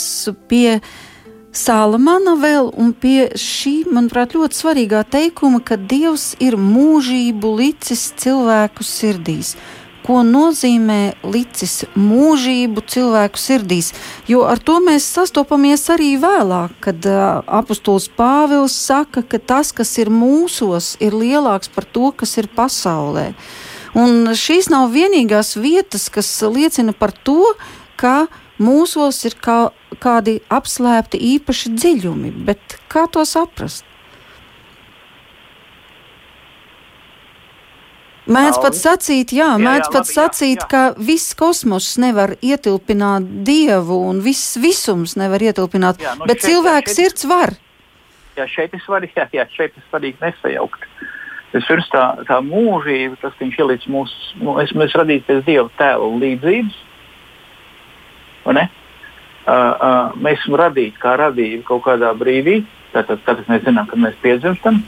pie Salamana vēl un pie šī, manuprāt, ļoti svarīgā teikuma, ka Dievs ir mūžību licis cilvēku sirdīs ko nozīmē licis mūžību cilvēku sirdīs. Jo ar to mēs sastopamies arī vēlāk, kad uh, apustulis Pāvils saka, ka tas, kas ir mūsos, ir lielāks par to, kas ir pasaulē. Un šīs nav vienīgās vietas, kas liecina par to, ka mūsos ir kā, kādi apslēpti īpaši dziļumi, bet kā to saprast? Mēdz pat sacīt, jā, jā jā, pat labi, sacīt, jā, jā. ka viss kosmos nevar ietilpināt dievu un viss visums nevar ietilpināt, jā, nu bet šeit, cilvēks šeit, sirds var. Jā, šeit ir svarīgi, jā, [laughs] jā, šeit ir svarīgi nesajaukt. Vispirms tā, tā mūžība, tas, viņš ielicis mūsu, mēs, mēs radīti pēc dieva tēla līdzības. Uh, uh, mēs esam radīti kā radība kaut kādā brīdī, tātad, tātad mēs zinām, kad mēs piedzimstam.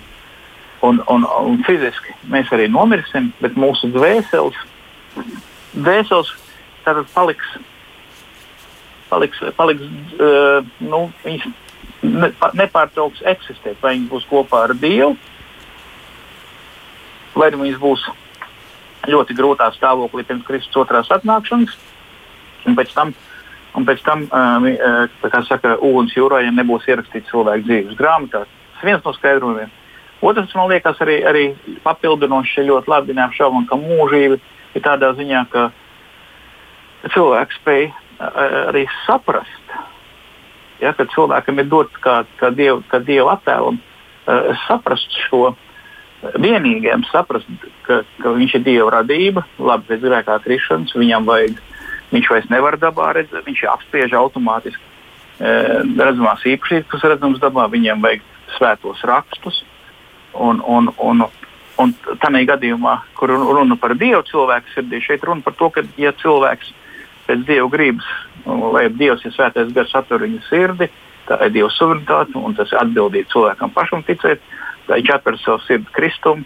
Un, un, un fiziski mēs arī nomirsim, bet mūsu dvēseles, dvēseles tātad paliks, paliks, paliks uh, nu, viņas ne, nepārtrauks eksistēt. Vai viņas būs kopā ar Dievu, vai arī viņas būs ļoti grūtā stāvoklī pirms Kristus otrās atnākšanas, un pēc tam. Un pēc tam, kā saka, jūrā, ja nebūs ierakstīts cilvēku dzīves grāmatā, tas viens no skaidrojumiem. Otrs, man liekas, arī, arī papildinoši ļoti labi neapšaubām, ka mūžība ir tādā ziņā, ka cilvēks spēj arī saprast, ja, ka cilvēkam ir dots kā, kā, diev, dieva attēlam, saprast šo vienīgiem, saprast, ka, ka viņš ir dieva radība, labi pēc grēkā krišanas, viņam vajag, viņš vairs nevar dabā redzēt, viņš apspiež automātiski redzamās īpašības, kas redzamas dabā, viņam vajag svētos rakstus Un, un, un, un tādā gadījumā, kur runa par dievu cilvēku sirdī, šeit runa par to, ka ja cilvēks pēc dieva gribas, lai dievs ir svētais gars atver viņa sirdi, tā ir dieva suverenitāte un tas ir atbildīgi cilvēkam pašam ticēt, lai viņš atver savu sirdi kristumu,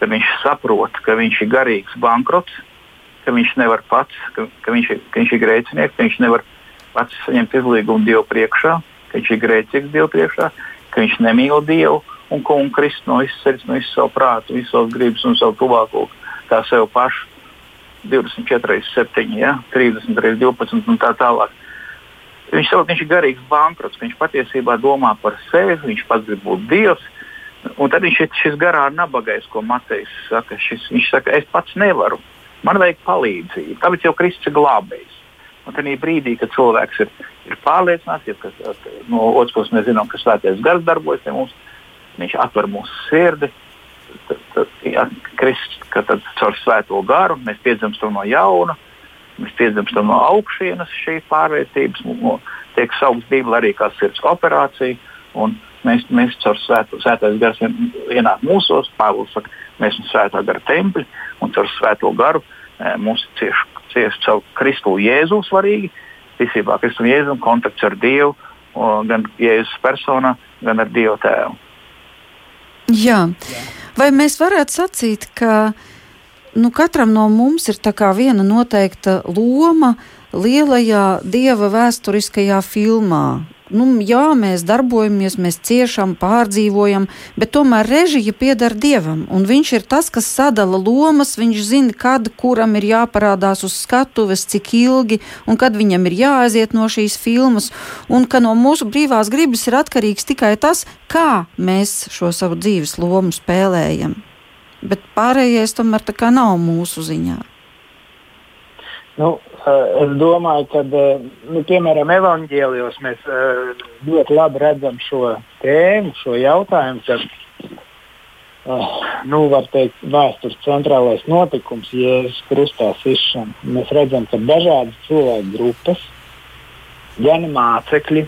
ka viņš saprot, ka viņš ir garīgs bankrots, ka viņš nevar pats, ka, ka, viņš, ir, ka viņš ir grēcinieks, ka viņš nevar pats saņemt izlīgumu Dievu priekšā, ka viņš ir grēcīgs Dievu priekšā, ka viņš nemīl Dievu un ko un krist no visas sirds, no visas savu prātu, visas savas gribas un savu tuvāko, kā sev pašu. 24, 7, ja? 30, 12 un tā tālāk. Viņš viņš ir garīgs bankrots, viņš patiesībā domā par sevi, viņš pats grib būt dievs. Un tad viņš ir šis garā nabagais, ko Matejs saka. Šis, viņš saka, es pats nevaru, man vajag palīdzību. Tāpēc jau Kristus ir glābējs. Un tajā brīdī, kad cilvēks ir, ir pārliecināts, ja kas, no otras puses mēs zinām, ka svētais gars darbojas pie mums, viņš atver mūsu sirdi. Tad, tad, ja, Kristus, ka tad caur svēto garu mēs piedzimstam no jauna, mēs piedzimstam no augšienes šīs pārvērtības, tiek saukts Bībelē arī kā sirds operācija. Mēs, mēs caur svēto, svētais gars ienāk mūsos, Pāvils saka, mēs esam svētā gara templi un caur svēto garu e, mums cieši, cieši caur Kristu Jēzu svarīgi. Visībā Kristu Jēzu kontakts ar Dievu, gan Jēzus personā, gan ar Dievu tēvu. Jā. Vai mēs varētu sacīt, ka nu, katram no mums ir viena noteikta loma lielajā dieva vēsturiskajā filmā? Nu, jā, mēs darbojamies, mēs ciešam, pārdzīvojam, bet tomēr režija pieder dievam. Un viņš ir tas, kas sadala lomas, viņš zina, kad kuram ir jāparādās uz skatuves, cik ilgi un kad viņam ir jāaiziet no šīs filmas. Un ka no mūsu brīvās gribas ir atkarīgs tikai tas, kā mēs šo savu dzīves lomu spēlējam. Bet pārējais tomēr nav mūsu ziņā. Nu, es domāju, ka, eh, nu, piemēram, evanģēlijos mēs eh, ļoti labi redzam šo tēmu, šo jautājumu, ka, nu, var teikt, vēstures centrālais notikums, Jēzus Krustā sišana. Mēs redzam, ka dažādas cilvēku grupas, gan mācekļi,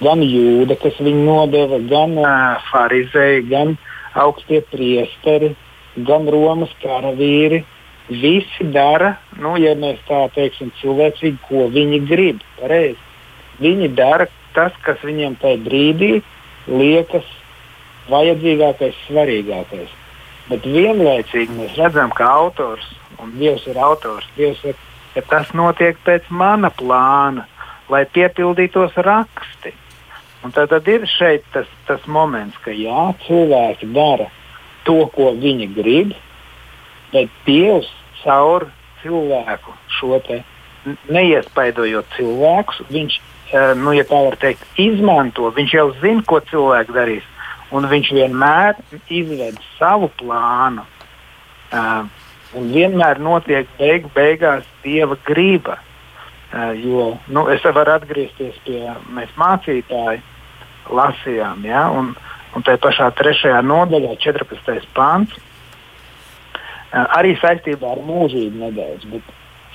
gan jūda, kas viņu nodeva, gan farizēji, gan augstie priesteri, gan Romas karavīri, visi dara, nu, ja mēs tā teiksim, cilvēcīgi, ko viņi grib. Pareizi. Viņi dara tas, kas viņiem tajā brīdī liekas vajadzīgākais, svarīgākais. Bet vienlaicīgi mēs redzam, ka autors un Dievs ir autors. Dievs ir, ka tas notiek pēc mana plāna, lai piepildītos raksti. Un tad, tad ir šeit tas, tas moments, ka jā, cilvēki dara to, ko viņi grib, bet Dievs caur cilvēku šo neiespaidojot cilvēkus, viņš, eh, nu, ja tā var teikt, izmanto. Viņš jau zina, ko cilvēks darīs un viņš vienmēr izved savu plānu. Uh, un vienmēr notiek beig, beigās dieva griba. Uh, jo nu, es varu atgriezties pie mēs mācītāju lasījām, ja, un, un tajā pašā trešajā nodaļā, 14. pāns, arī saistībā ar mūžību nedaudz.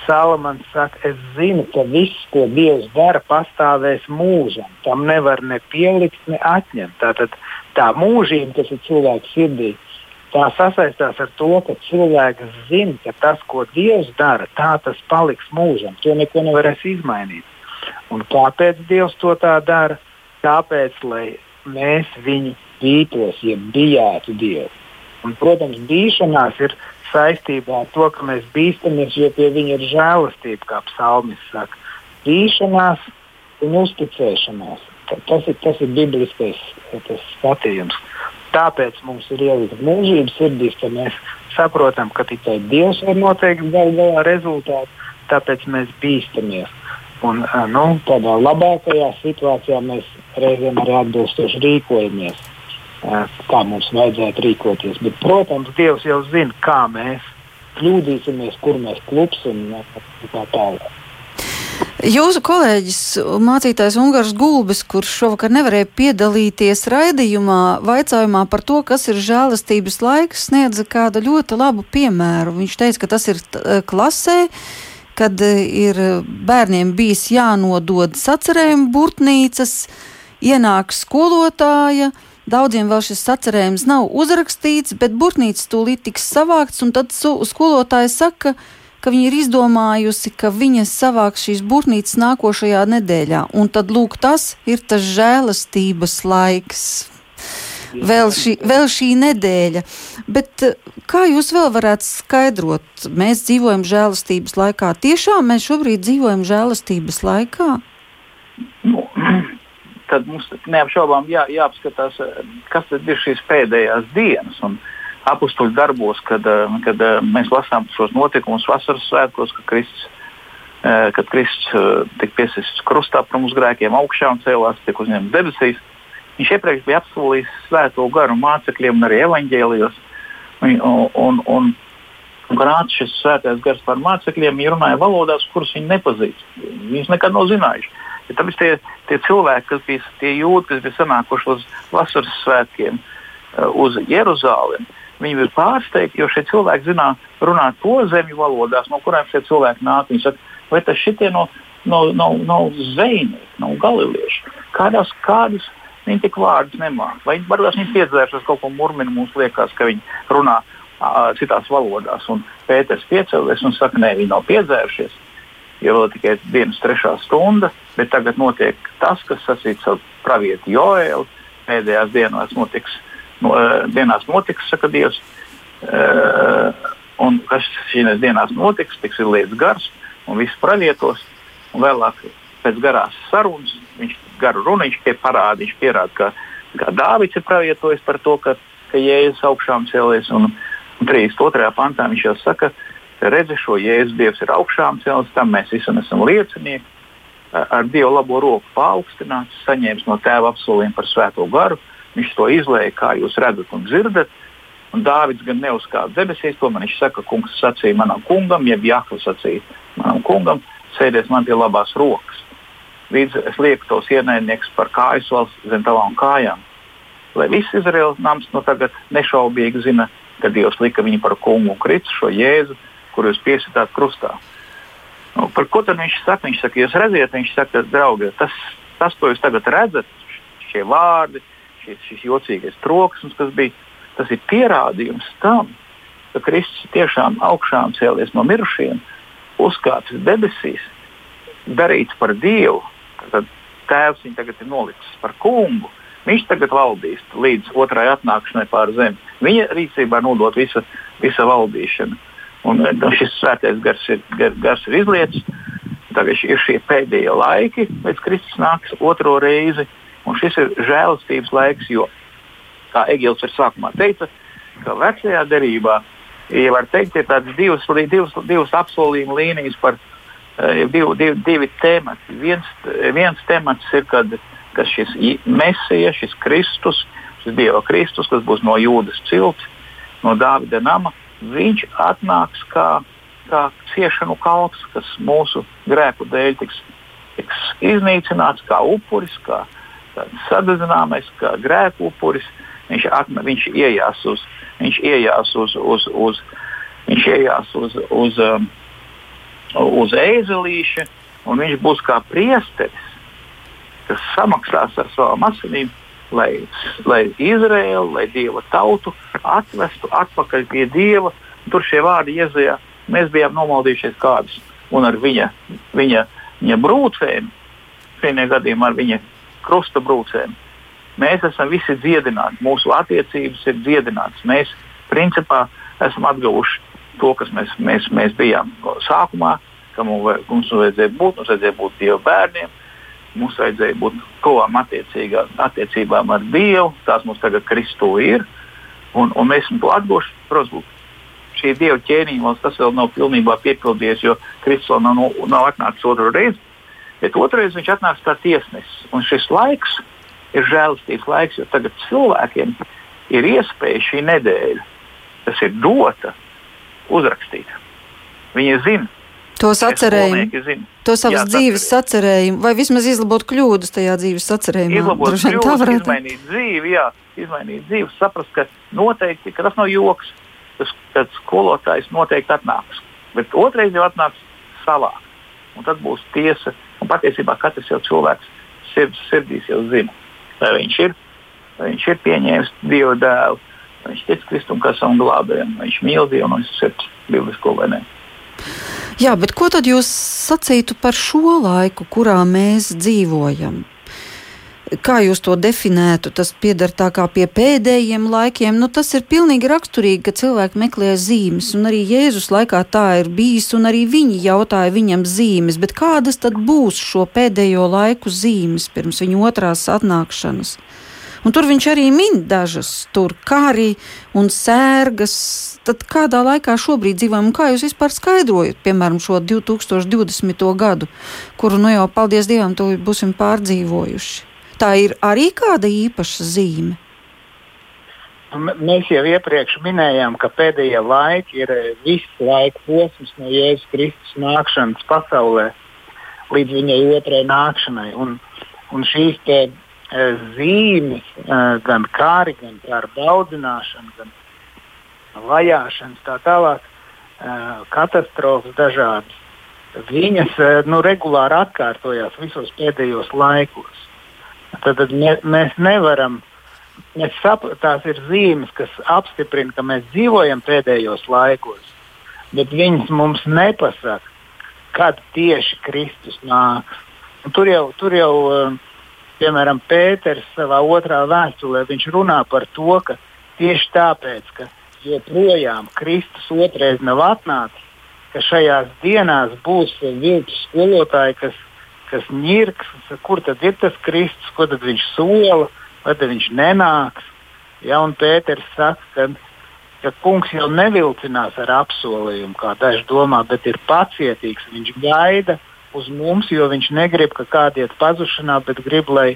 Salamans saka, es zinu, ka viss, ko Dievs dara, pastāvēs mūžam. Tam nevar ne pielikt, ne atņemt. Tātad tā mūžība, kas ir cilvēka sirdī, tā sasaistās ar to, ka cilvēks zina, ka tas, ko Dievs dara, tā tas paliks mūžam. To neko nevarēs izmainīt. Un kāpēc Dievs to tā dara? Tāpēc, lai mēs viņu bītos, ja bijātu Dievu. Un, protams, bīšanās ir saistībā ar to, ka mēs bīstamies, jo pie viņa ir žēlastība, kā psalmis saka. Bīšanās un uzticēšanās. Tas ir, tas ir bibliskais tas skatījums. Tāpēc mums ir ielikt mūžības sirdīs, ka mēs saprotam, ka tikai Dievs var noteikt galu galā rezultātu, tāpēc mēs bīstamies. Un, nu, tādā labākajā situācijā mēs reizēm arī atbilstoši rīkojamies kā mums vajadzētu rīkoties. Bet, protams, Dievs jau zina, kā mēs kļūdīsimies, kur mēs klupsim un tā tālāk. Jūsu kolēģis, mācītājs Ungārs Gulbis, kurš šovakar nevarēja piedalīties raidījumā, vaicājumā par to, kas ir žēlastības laiks, sniedza kādu ļoti labu piemēru. Viņš teica, ka tas ir klasē, kad ir bērniem bijis jānodod sacerējumu burtnīcas, ienāk skolotāja, uh, Daudziem vēl šis sacerējums nav uzrakstīts, bet burtnīca tūlīt tiks savākts, un tad skolotāja saka, ka viņa ir izdomājusi, ka viņa savāks šīs burtnīcas nākošajā nedēļā, un tad lūk, tas ir tas žēlastības laiks. Vēl šī, vēl šī nedēļa. Bet kā jūs vēl varētu skaidrot? Mēs dzīvojam žēlastības laikā. Tiešām mēs šobrīd dzīvojam žēlastības laikā? Nu, tad mums neapšaubām jā, jāapskatās, kas ir šīs pēdējās dienas. Un apustuļu darbos, kad, eh, kad eh, mēs lasām šos notikumus vasaras svētkos, kad Kristus, eh, kad Kristus tika piesists krustā par mūsu grēkiem, augšā un cēlās, tika uzņemts debesīs. Viņš iepriekš bija apsolījis svēto garu mācekļiem un arī evaņģēlijos. Un, un, un, nāca šis svētais gars par mācekļiem, viņi runāja valodās, kuras viņi nepazīst. Viņus nekad nav zinājuši. Ja tāpēc tie, tie cilvēki, kas bija tie jūti, kas bija sanākuši uz vasaras svētkiem, uh, uz Jeruzalem, viņi bija pārsteigti, jo šie cilvēki zināja runāt to zemju valodās, no kurām šie cilvēki nāk. Viņi saka, vai tas šitie no, no, no, no zvejnieki, no galilieši, kādās, kādas viņi tik vārdus nemāca. Vai varbūt viņi piedzēršas kaut ko murminu, mums liekas, ka viņi runā citās valodās. Un Pēters piecēlies un saka, nē, viņi nav piedzērušies jo vēl tikai dienas trešā stunda, bet tagad notiek tas, kas sacīts ar pravieti Joēlu. Pēdējās dienās notiks, no, eh, dienās notiks, saka Dievs. Uh, un kas šīs dienās notiks, tiks ir lietas gars un viss pravietos. Un vēlāk pēc garās sarunas viņš garu runu viņš pie parāda, viņš pierāda, ka, ka Dāvids ir pravietojis par to, ka, ka Jēzus augšām cēlies. Un, un 32. pantā viņš jau saka, ka redzi šo jēzu, Dievs ir augšām celts, tam mēs visi esam liecinieki. Ar Dievu labo roku paaugstināts, saņēmis no tēva apsolījumu par svēto garu. Viņš to izlēja, kā jūs redzat un dzirdat. Un Dāvids gan neuzkāpa debesīs, tomēr viņš saka, kungs sacīja manam kungam, jeb Jāklis sacīja manam kungam, sēdies man pie labās rokas. Līdz es lieku tos ienaidniekus par kājas valsts zem tavām kājām. Lai viss Izraels nams no tagad nešaubīgi zina, ka Dievs lika viņu par kungu un kritu šo jēzu, kur jūs piesitāt krustā. Nu, par ko tad viņš saka? Viņš saka, jūs redziet, viņš saka, draugi, tas, tas, ko jūs tagad redzat, šie vārdi, šis, šis jocīgais troksnis, kas bija, tas ir pierādījums tam, ka Kristus tiešām augšām cēlies no mirušiem, uzkāpis debesīs, darīts par Dievu. Tad Tēvs viņu tagad ir nolicis par kungu, Viņš tagad valdīs līdz otrai atnākšanai pār zemi. Viņa rīcībā nodot visa, visa valdīšana. Un, nu, šis svētais gars ir, gar, gars ir izlietis. Tagad ir šie pēdējie laiki, līdz Kristus nāks otro reizi. Un šis ir žēlastības laiks, jo, kā Egils ir sākumā teica, ka vecajā derībā, ja var teikt, ir tādas divas, divas, divas apsolījuma līnijas par uh, div, div, divi temati. Viens, viens temats ir, kad ka šis mesija, šis Kristus, šis Dieva Kristus, kas būs no jūdas cilts, no Dāvida nama, viņš atnāks kā, kā ciešanu kalps, kas mūsu grēku dēļ tiks, tiks iznīcināts kā upuris, kā sadedzināmais, kā grēku upuris. Viņš, atna, viņš iejās uz, viņš iejās uz, uz, uz, viņš iejās uz, uz, um, uz ezelīša, un viņš būs kā priesteris kas samaksās ar savām asinīm, lai, lai Izraēlu, lai Dieva tautu atvestu atpakaļ pie Dieva. Tur šie vārdi iezējā. Mēs bijām nomaldījušies kādus un ar viņa, viņa, viņa brūcēm, vienā gadījumā ar viņa krusta brūcēm. Mēs esam visi dziedināti, mūsu attiecības ir dziedinātas. Mēs principā esam atguvuši to, kas mēs, mēs, mēs bijām sākumā, ka mums, mums vajadzēja būt, mums vajadzēja būt Dieva bērniem, mums vajadzēja būt kovām attiecībām ar Dievu. Tās mums tagad Kristū ir. Un, un mēs esam to atguvuši. Protams, šī Dieva ķēniņa tas vēl nav pilnībā piepildījies, jo Kristus nav, nav atnācis otru reizi. Bet otrreiz viņš atnāks kā tiesnesis. Un šis laiks ir žēlastības laiks, jo tagad cilvēkiem ir iespēja šī nedēļa, kas ir dota, uzrakstīt. Viņi zina, tos atcerējumus, to savas Jā, dzīves atcerējumu, vai vismaz izlabot kļūdas tajā dzīves atcerējumā. Izlabot kļūdas, tā varētu izmainīt dzīvi, jā, izmainīt dzīvi, saprast, ka noteikti, ka tas nav joks, tas, kad skolotājs noteikti atnāks, bet otrais jau atnāks savā, un tad būs tiesa, un patiesībā katrs jau cilvēks sirds, sirdīs jau zina, vai viņš ir, vai viņš ir pieņēmis Dieva dēlu, vai viņš tic Kristum kā savam glābējam, vai viņš mīl Dievu no visas sirds, biblisko vai ne. Jā, bet ko tad jūs sacītu par šo laiku, kurā mēs dzīvojam? Kā jūs to definētu? Tas pieder tā kā pie pēdējiem laikiem. Nu, tas ir pilnīgi raksturīgi, ka cilvēki meklē zīmes, un arī Jēzus laikā tā ir bijis, un arī viņi jautāja viņam zīmes. Bet kādas tad būs šo pēdējo laiku zīmes pirms viņa otrās atnākšanas? Un tur viņš arī min dažas, tur kari un sērgas. Tad kādā laikā šobrīd dzīvojam, un kā jūs vispār skaidrojat, piemēram, šo 2020. gadu, kuru nu jau, paldies Dievam, to būsim pārdzīvojuši? Tā ir arī kāda īpaša zīme. Mēs jau iepriekš minējām, ka pēdējie laiki ir viss laika posms no Jēzus Kristus nākšanas pasaulē līdz viņai otrai nākšanai. Un, un šīs zīmes, gan kāri, gan ar daudzināšanu, gan vajāšanas, tā tālāk, katastrofas dažādas. Viņas nu, regulāri atkārtojās visos pēdējos laikos. Tad, tad mē, mēs nevaram, mēs sap, tās ir zīmes, kas apstiprina, ka mēs dzīvojam pēdējos laikos, bet viņas mums nepasaka, kad tieši Kristus nāks. Un tur jau, tur jau uh, piemēram, Pēters savā otrā vēstulē runā par to, ka tieši tāpēc, ka joprojām Kristus otrais nav atnācis, ka šajās dienās būs viltus skolotāji, kas, kas ņirks, kur tad ir tas Kristus, ko tad viņš sola, vai tad viņš nenāks. Ja, Pēters saka, ka, ka kungs jau nevilcinās ar apsolījumu, kā daži domā, bet ir pacietīgs, viņš gaida uz mums, jo viņš negrib, ka kādi iet pazušanā, bet grib, lai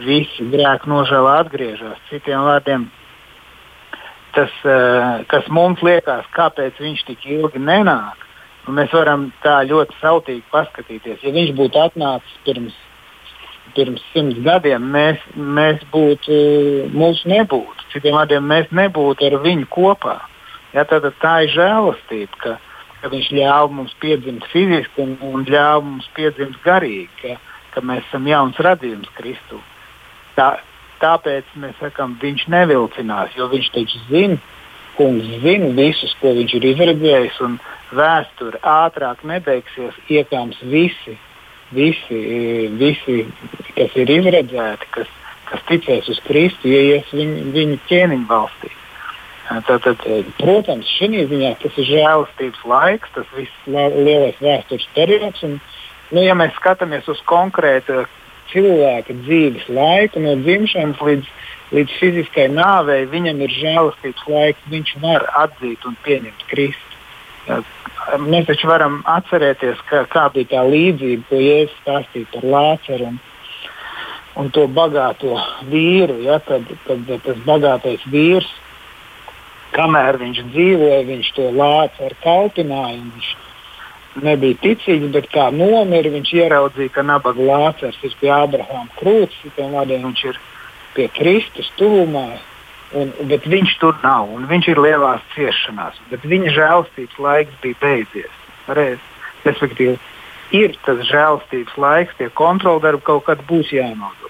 visi grēki nožēlā atgriežas. Citiem vārdiem, tas, uh, kas mums liekas, kāpēc viņš tik ilgi nenāk, un mēs varam tā ļoti sautīgi paskatīties. Ja viņš būtu atnācis pirms, pirms simts gadiem, mēs, mēs būtu, mūs nebūtu. Citiem vārdiem, mēs nebūtu ar viņu kopā. Ja, tad tā ir žēlastība, ka viņš ļāva mums piedzimt fiziski un, un ļāva mums piedzimt garīgi, ka, ka mēs esam jauns radījums Kristu. Tā, tāpēc mēs sakām, viņš nevilcinās, jo viņš taču zina, kungs zina visus, ko viņš ir izredzējis, un vēsture ātrāk nebeigsies, iekāms visi, visi, visi kas ir izredzēti, kas, kas ticēs uz Kristu, ieies viņu, viņu ķēniņu valstī. Tātad, protams, šī ziņā tas ir žēlastības laiks, tas viss lielais vēstures periods. Un, nu, ja mēs skatāmies uz konkrētu cilvēka dzīves laiku, no dzimšanas līdz, līdz fiziskai nāvei, viņam ir žēlastības laiks, viņš var atzīt un pieņemt Kristu. Mēs taču varam atcerēties, ka, kā bija tā līdzība, ko Jēzus stāstīja par Lāceru un to bagāto vīru. Ja, kad, kad tas bagātais vīrs kamēr viņš dzīvoja, viņš to lācu ar kalpinājumu. Viņš nebija ticīgs, bet kā nomira, viņš ieraudzīja, ka nabaga lācars ir pie Abrahama krūts, tiem vārdiem viņš ir pie Kristus tuvumā. Un, bet viņš tur nav, un viņš ir lielās ciešanās. Viņa žēlstības laiks bija beidzies. Reiz. Respektīvi, ir tas žēlstības laiks, tie kontroldarbi kaut kad būs jānodod.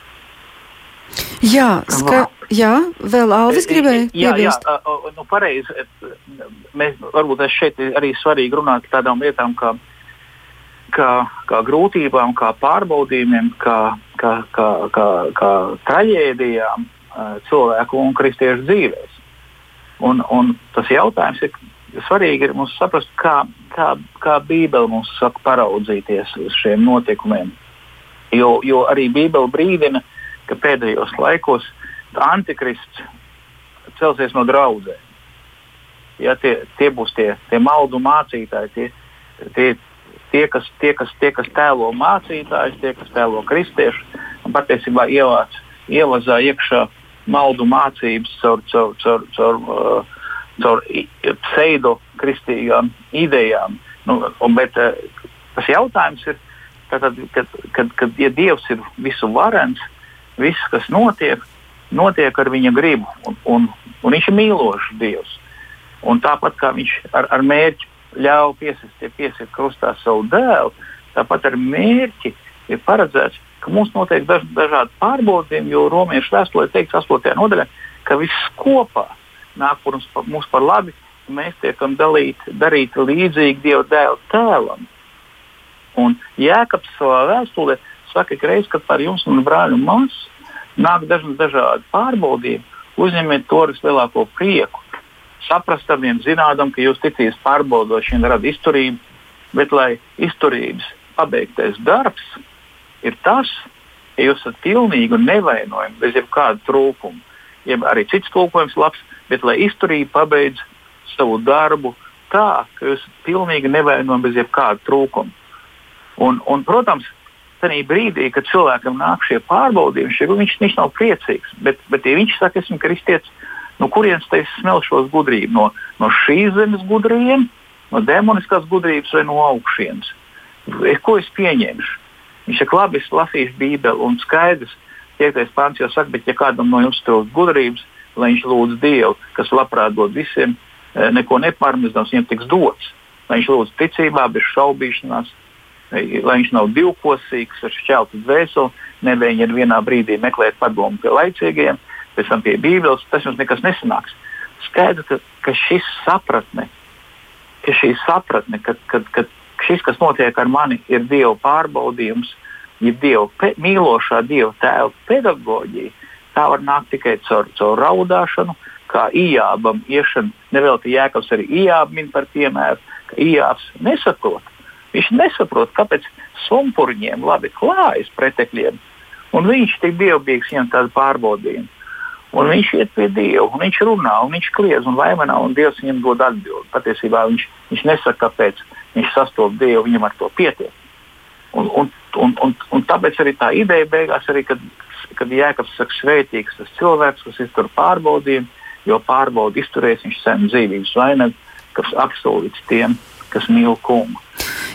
Jā, ska, jā, vēl Alvis gribēja piebilst. Jā, jā nu, pareizi. Mēs varbūt šeit arī svarīgi runāt par tādām lietām, kā, kā, kā grūtībām, kā pārbaudījumiem, kā, kā, kā, kā, kā traģēdijām cilvēku un kristiešu dzīvēs. Un, un tas jautājums ir svarīgi ir mums saprast, kā, kā, kā Bībele mums saka paraudzīties uz šiem notikumiem. Jo, jo arī Bībele brīdina, ka pēdējos laikos antikrists celsies no draudzēm. Ja, tie, tie būs tie, tie maldu mācītāji, tie, tie, tie, kas, tie, kas, tie, kas tēlo mācītājus, tie, kas tēlo kristiešus, un patiesībā ievāc, ievazā iekšā maldu mācības caur, caur, caur, caur, uh, caur pseido kristīgām idejām. Nu, un, bet, uh, tas jautājums ir, tātad, kad, kad, kad ja Dievs ir visu varens, viss, kas notiek, notiek ar viņa gribu. Un, un, un viņš ir mīlošs Dievs. Un tāpat kā viņš ar, ar mērķi ļauj piesist, piesiet krustā savu dēlu, tāpat ar mērķi ir paredzēts, ka mums notiek daž, dažādi pārbaudījumi, jo romiešu vēstulē teikts 8. nodaļā, ka viss kopā nāk par mums, mums par labi, un mēs tiekam dalīti, darīti līdzīgi Dieva dēla tēlam. Un Jēkabs savā vēstulē saka, ka reiz, kad par jums un brāļu māsu nāk dažni dažādi pārbaudījumi, uzņemiet to ar vislielāko prieku. Saprastamiem, zinādam, ka jūs ticīs pārbaudošana rada izturību, bet lai izturības pabeigtais darbs ir tas, ja jūs esat pilnīgi un nevainojami, bez jebkāda trūkuma. Jeb arī cits tulkojums labs, bet lai izturība pabeidz savu darbu tā, ka jūs esat pilnīgi nevainojami bez jebkāda trūkuma. Un, un, protams, tajā brīdī, kad cilvēkam nāk šie pārbaudījumi, šie, viņš, viņš nav priecīgs. Bet, bet ja viņš saka, esmu kristietis, no kurienes tas smelšos gudrību? No, no šīs zemes gudriem, no demoniskās gudrības vai no augšienes? Ko es pieņemšu? Viņš saka, labi, es lasīšu Bībeli un skaidrs, piektais pāns jau saka, bet ja kādam no jums trūkst gudrības, lai viņš lūdz Dievu, kas labprāt dod visiem, eh, neko nepārmestams, viņam tiks dots. Lai viņš lūdz ticībā, bez šaubīšanās, lai viņš nav divkosīgs, ar šķeltu dvēseli, nevienu vienā brīdī meklēt padomu pie laicīgiem, pēc tam pie Bībeles, tas jums nekas nesanāks. Skaidrs, ka, ka šis sapratne, ka šī sapratne, ka, ka, ka šis, kas notiek ar mani, ir Dieva pārbaudījums, ir Dieva pe, mīlošā Dieva tēva pedagoģija, tā var nākt tikai caur, caur raudāšanu, kā ījābam iešana. Nevelti jēkabs arī ījābu min par piemēru, ka ījābs nesaprot Viņš nesaprot, kāpēc sumpurņiem labi klājas pretekļiem, un viņš tik dievbijīgs viņam tādu pārbaudījumu. Un viņš iet pie Dieva, un viņš runā, un viņš kliedz un vaimanā, un Dievs viņam dod atbildi. Patiesībā viņš, viņš nesaka, kāpēc viņš sastopas Dievu, viņam ar to pietiek. Un, un, un, un, un tāpēc arī tā ideja beigās, arī, kad, kad Jēkabs saka, svētīgs tas cilvēks, kas iztur pārbaudījumu, jo pārbaudi izturēs viņš sen dzīvības vainagu, kas apsolīts tiem, kas mīl kungu.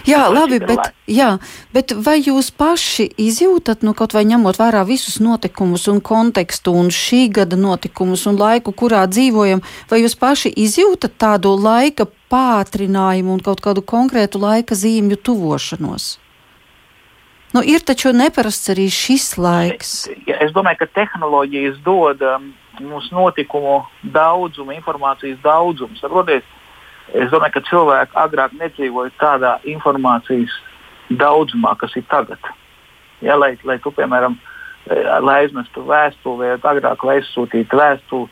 Jā, labi, bet, jā, bet vai jūs paši izjūtat, nu, kaut vai ņemot vērā visus notikumus un kontekstu un šī gada notikumus un laiku, kurā dzīvojam, vai jūs paši izjūtat tādu laika pātrinājumu un kaut kādu konkrētu laika zīmju tuvošanos? Nu, ir taču neparasts arī šis laiks. Es domāju, ka tehnoloģijas dod um, mums notikumu daudzumu, informācijas daudzumu. Saprotiet, Es domāju, ka cilvēki agrāk nedzīvoja tādā informācijas daudzumā, kas ir tagad. Ja, lai, lai tu, piemēram, lai aizmestu vēstuli, vai agrāk lai aizsūtītu vēstuli.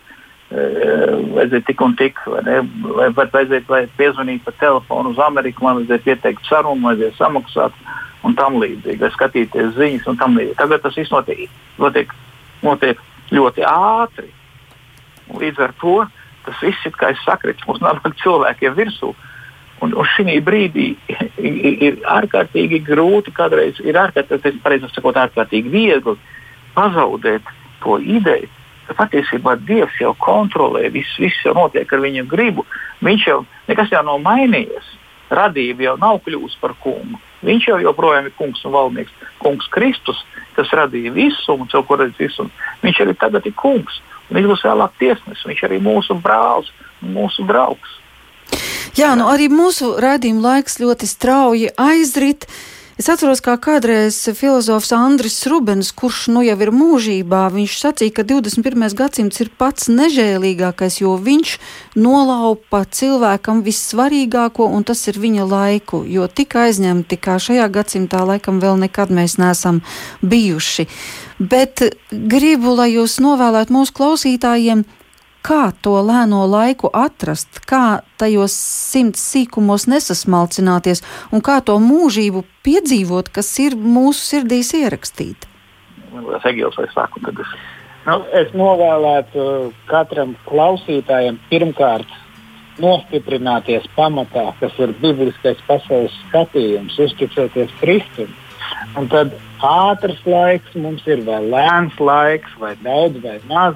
Vajadzēja tik un tik, vai ne? Vai, vajadzēja, lai piezvanītu pa telefonu uz Ameriku, man vajadzēja pieteikt sarunu, vajadzēja samaksāt un tam līdzīgi, vai skatīties ziņas un tam līdzīgi. Tagad tas viss notiek, notiek, notiek ļoti ātri. Līdz ar to tas viss ir kā sakrits mums nabaga cilvēkiem virsū. Un, un šī brīdī ir ārkārtīgi grūti, kādreiz ir ārkārtīgi, pareizāk sakot, ārkārtīgi viegli pazaudēt to ideju, ka patiesībā Dievs jau kontrolē visu, viss jau notiek ar viņa gribu. Viņš jau nekas jau nav mainījies. Radība jau nav kļuvusi par kungu. Viņš jau joprojām ir kungs un valdnieks. Kungs Kristus, kas radīja visu un ko radīja visu. Viņš arī tagad ir kungs. Viņš būs vēlāk tiesnesis. Viņš arī mūsu brālis mūsu draugs. Jā, nu arī mūsu raidījuma laiks ļoti strauji aizrit. Es atceros, kā kādreiz filozofs Andris Rubens, kurš nu jau ir mūžībā, viņš sacīja, ka 21. gadsimts ir pats nežēlīgākais, jo viņš nolaupa cilvēkam vissvarīgāko, un tas ir viņa laiku, jo tik aizņemti kā šajā gadsimtā laikam vēl nekad mēs neesam bijuši. Bet gribu, lai jūs novēlētu mūsu klausītājiem kā to lēno laiku atrast, kā tajos simts sīkumos nesasmalcināties un kā to mūžību piedzīvot, kas ir mūsu sirdīs ierakstīta. Egils, es, saku, es... Nu, es novēlētu katram klausītājam pirmkārt nostiprināties pamatā, kas ir bibliskais pasaules skatījums, uzticēties Kristum. Un tad ātrs laiks mums ir vai lēns laiks, vai daudz vai maz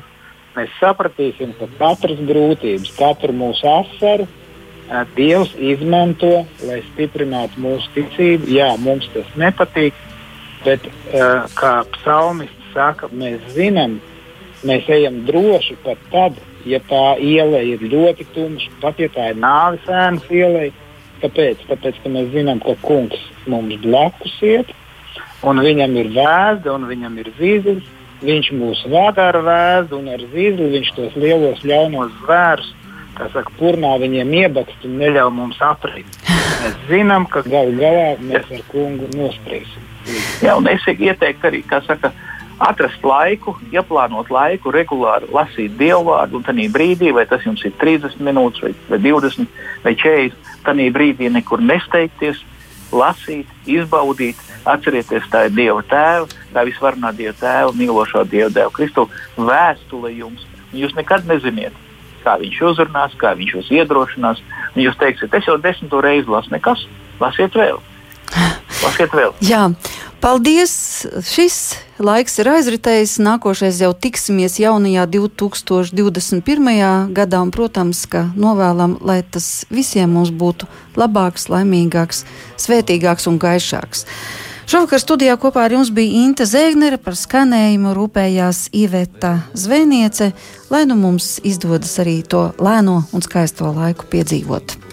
mēs sapratīsim, ka katras grūtības, katru mūsu asaru Dievs izmanto, lai stiprinātu mūsu ticību. Jā, mums tas nepatīk, bet kā psalmists saka, mēs zinām, mēs ejam droši pat tad, ja tā iela ir ļoti tumša, pat ja tā ir nāves ēnas iela. Kāpēc? Tāpēc, ka mēs zinām, ka kungs mums blakus iet, un viņam ir vēsta, un viņam ir zīmes Viņš mūs vada ar vēzu un ar zīli, viņš tos lielos ļaunos zvērus, kā saka, purnā viņiem iebakst un neļauj mums apriņķi. Mēs zinām, ka galu galā mēs ar kungu nospriesim. Jā, un es ieteiktu arī, kā saka, atrast laiku, ieplānot laiku, regulāri lasīt dievu vārdu, un tajā brīdī, vai tas jums ir 30 minūtes, vai, vai 20 vai 40, tajā brīdī nekur nesteigties, lasīt, izbaudīt, atcerieties, tā ir Dieva tēva, tā visvarenā Dieva tēva, mīlošā Dieva dēla Kristu vēstule jums. Jūs nekad neziniet, kā viņš uzrunās, kā viņš jūs iedrošinās. Jūs teiksiet, es jau desmito reizi lasu, nekas, lasiet vēl. [laughs] Lasiet vēl. Jā, paldies! Šis laiks ir aizritējis. Nākošais jau tiksimies jaunajā 2021. gadā, un, protams, ka novēlam, lai tas visiem mums būtu labāks, laimīgāks, svētīgāks un gaišāks. Šovakar studijā kopā ar jums bija Inte Zēgnere, par skanējumu rūpējās Iveta Zvēniece, lai nu mums izdodas arī to lēno un skaisto laiku piedzīvot.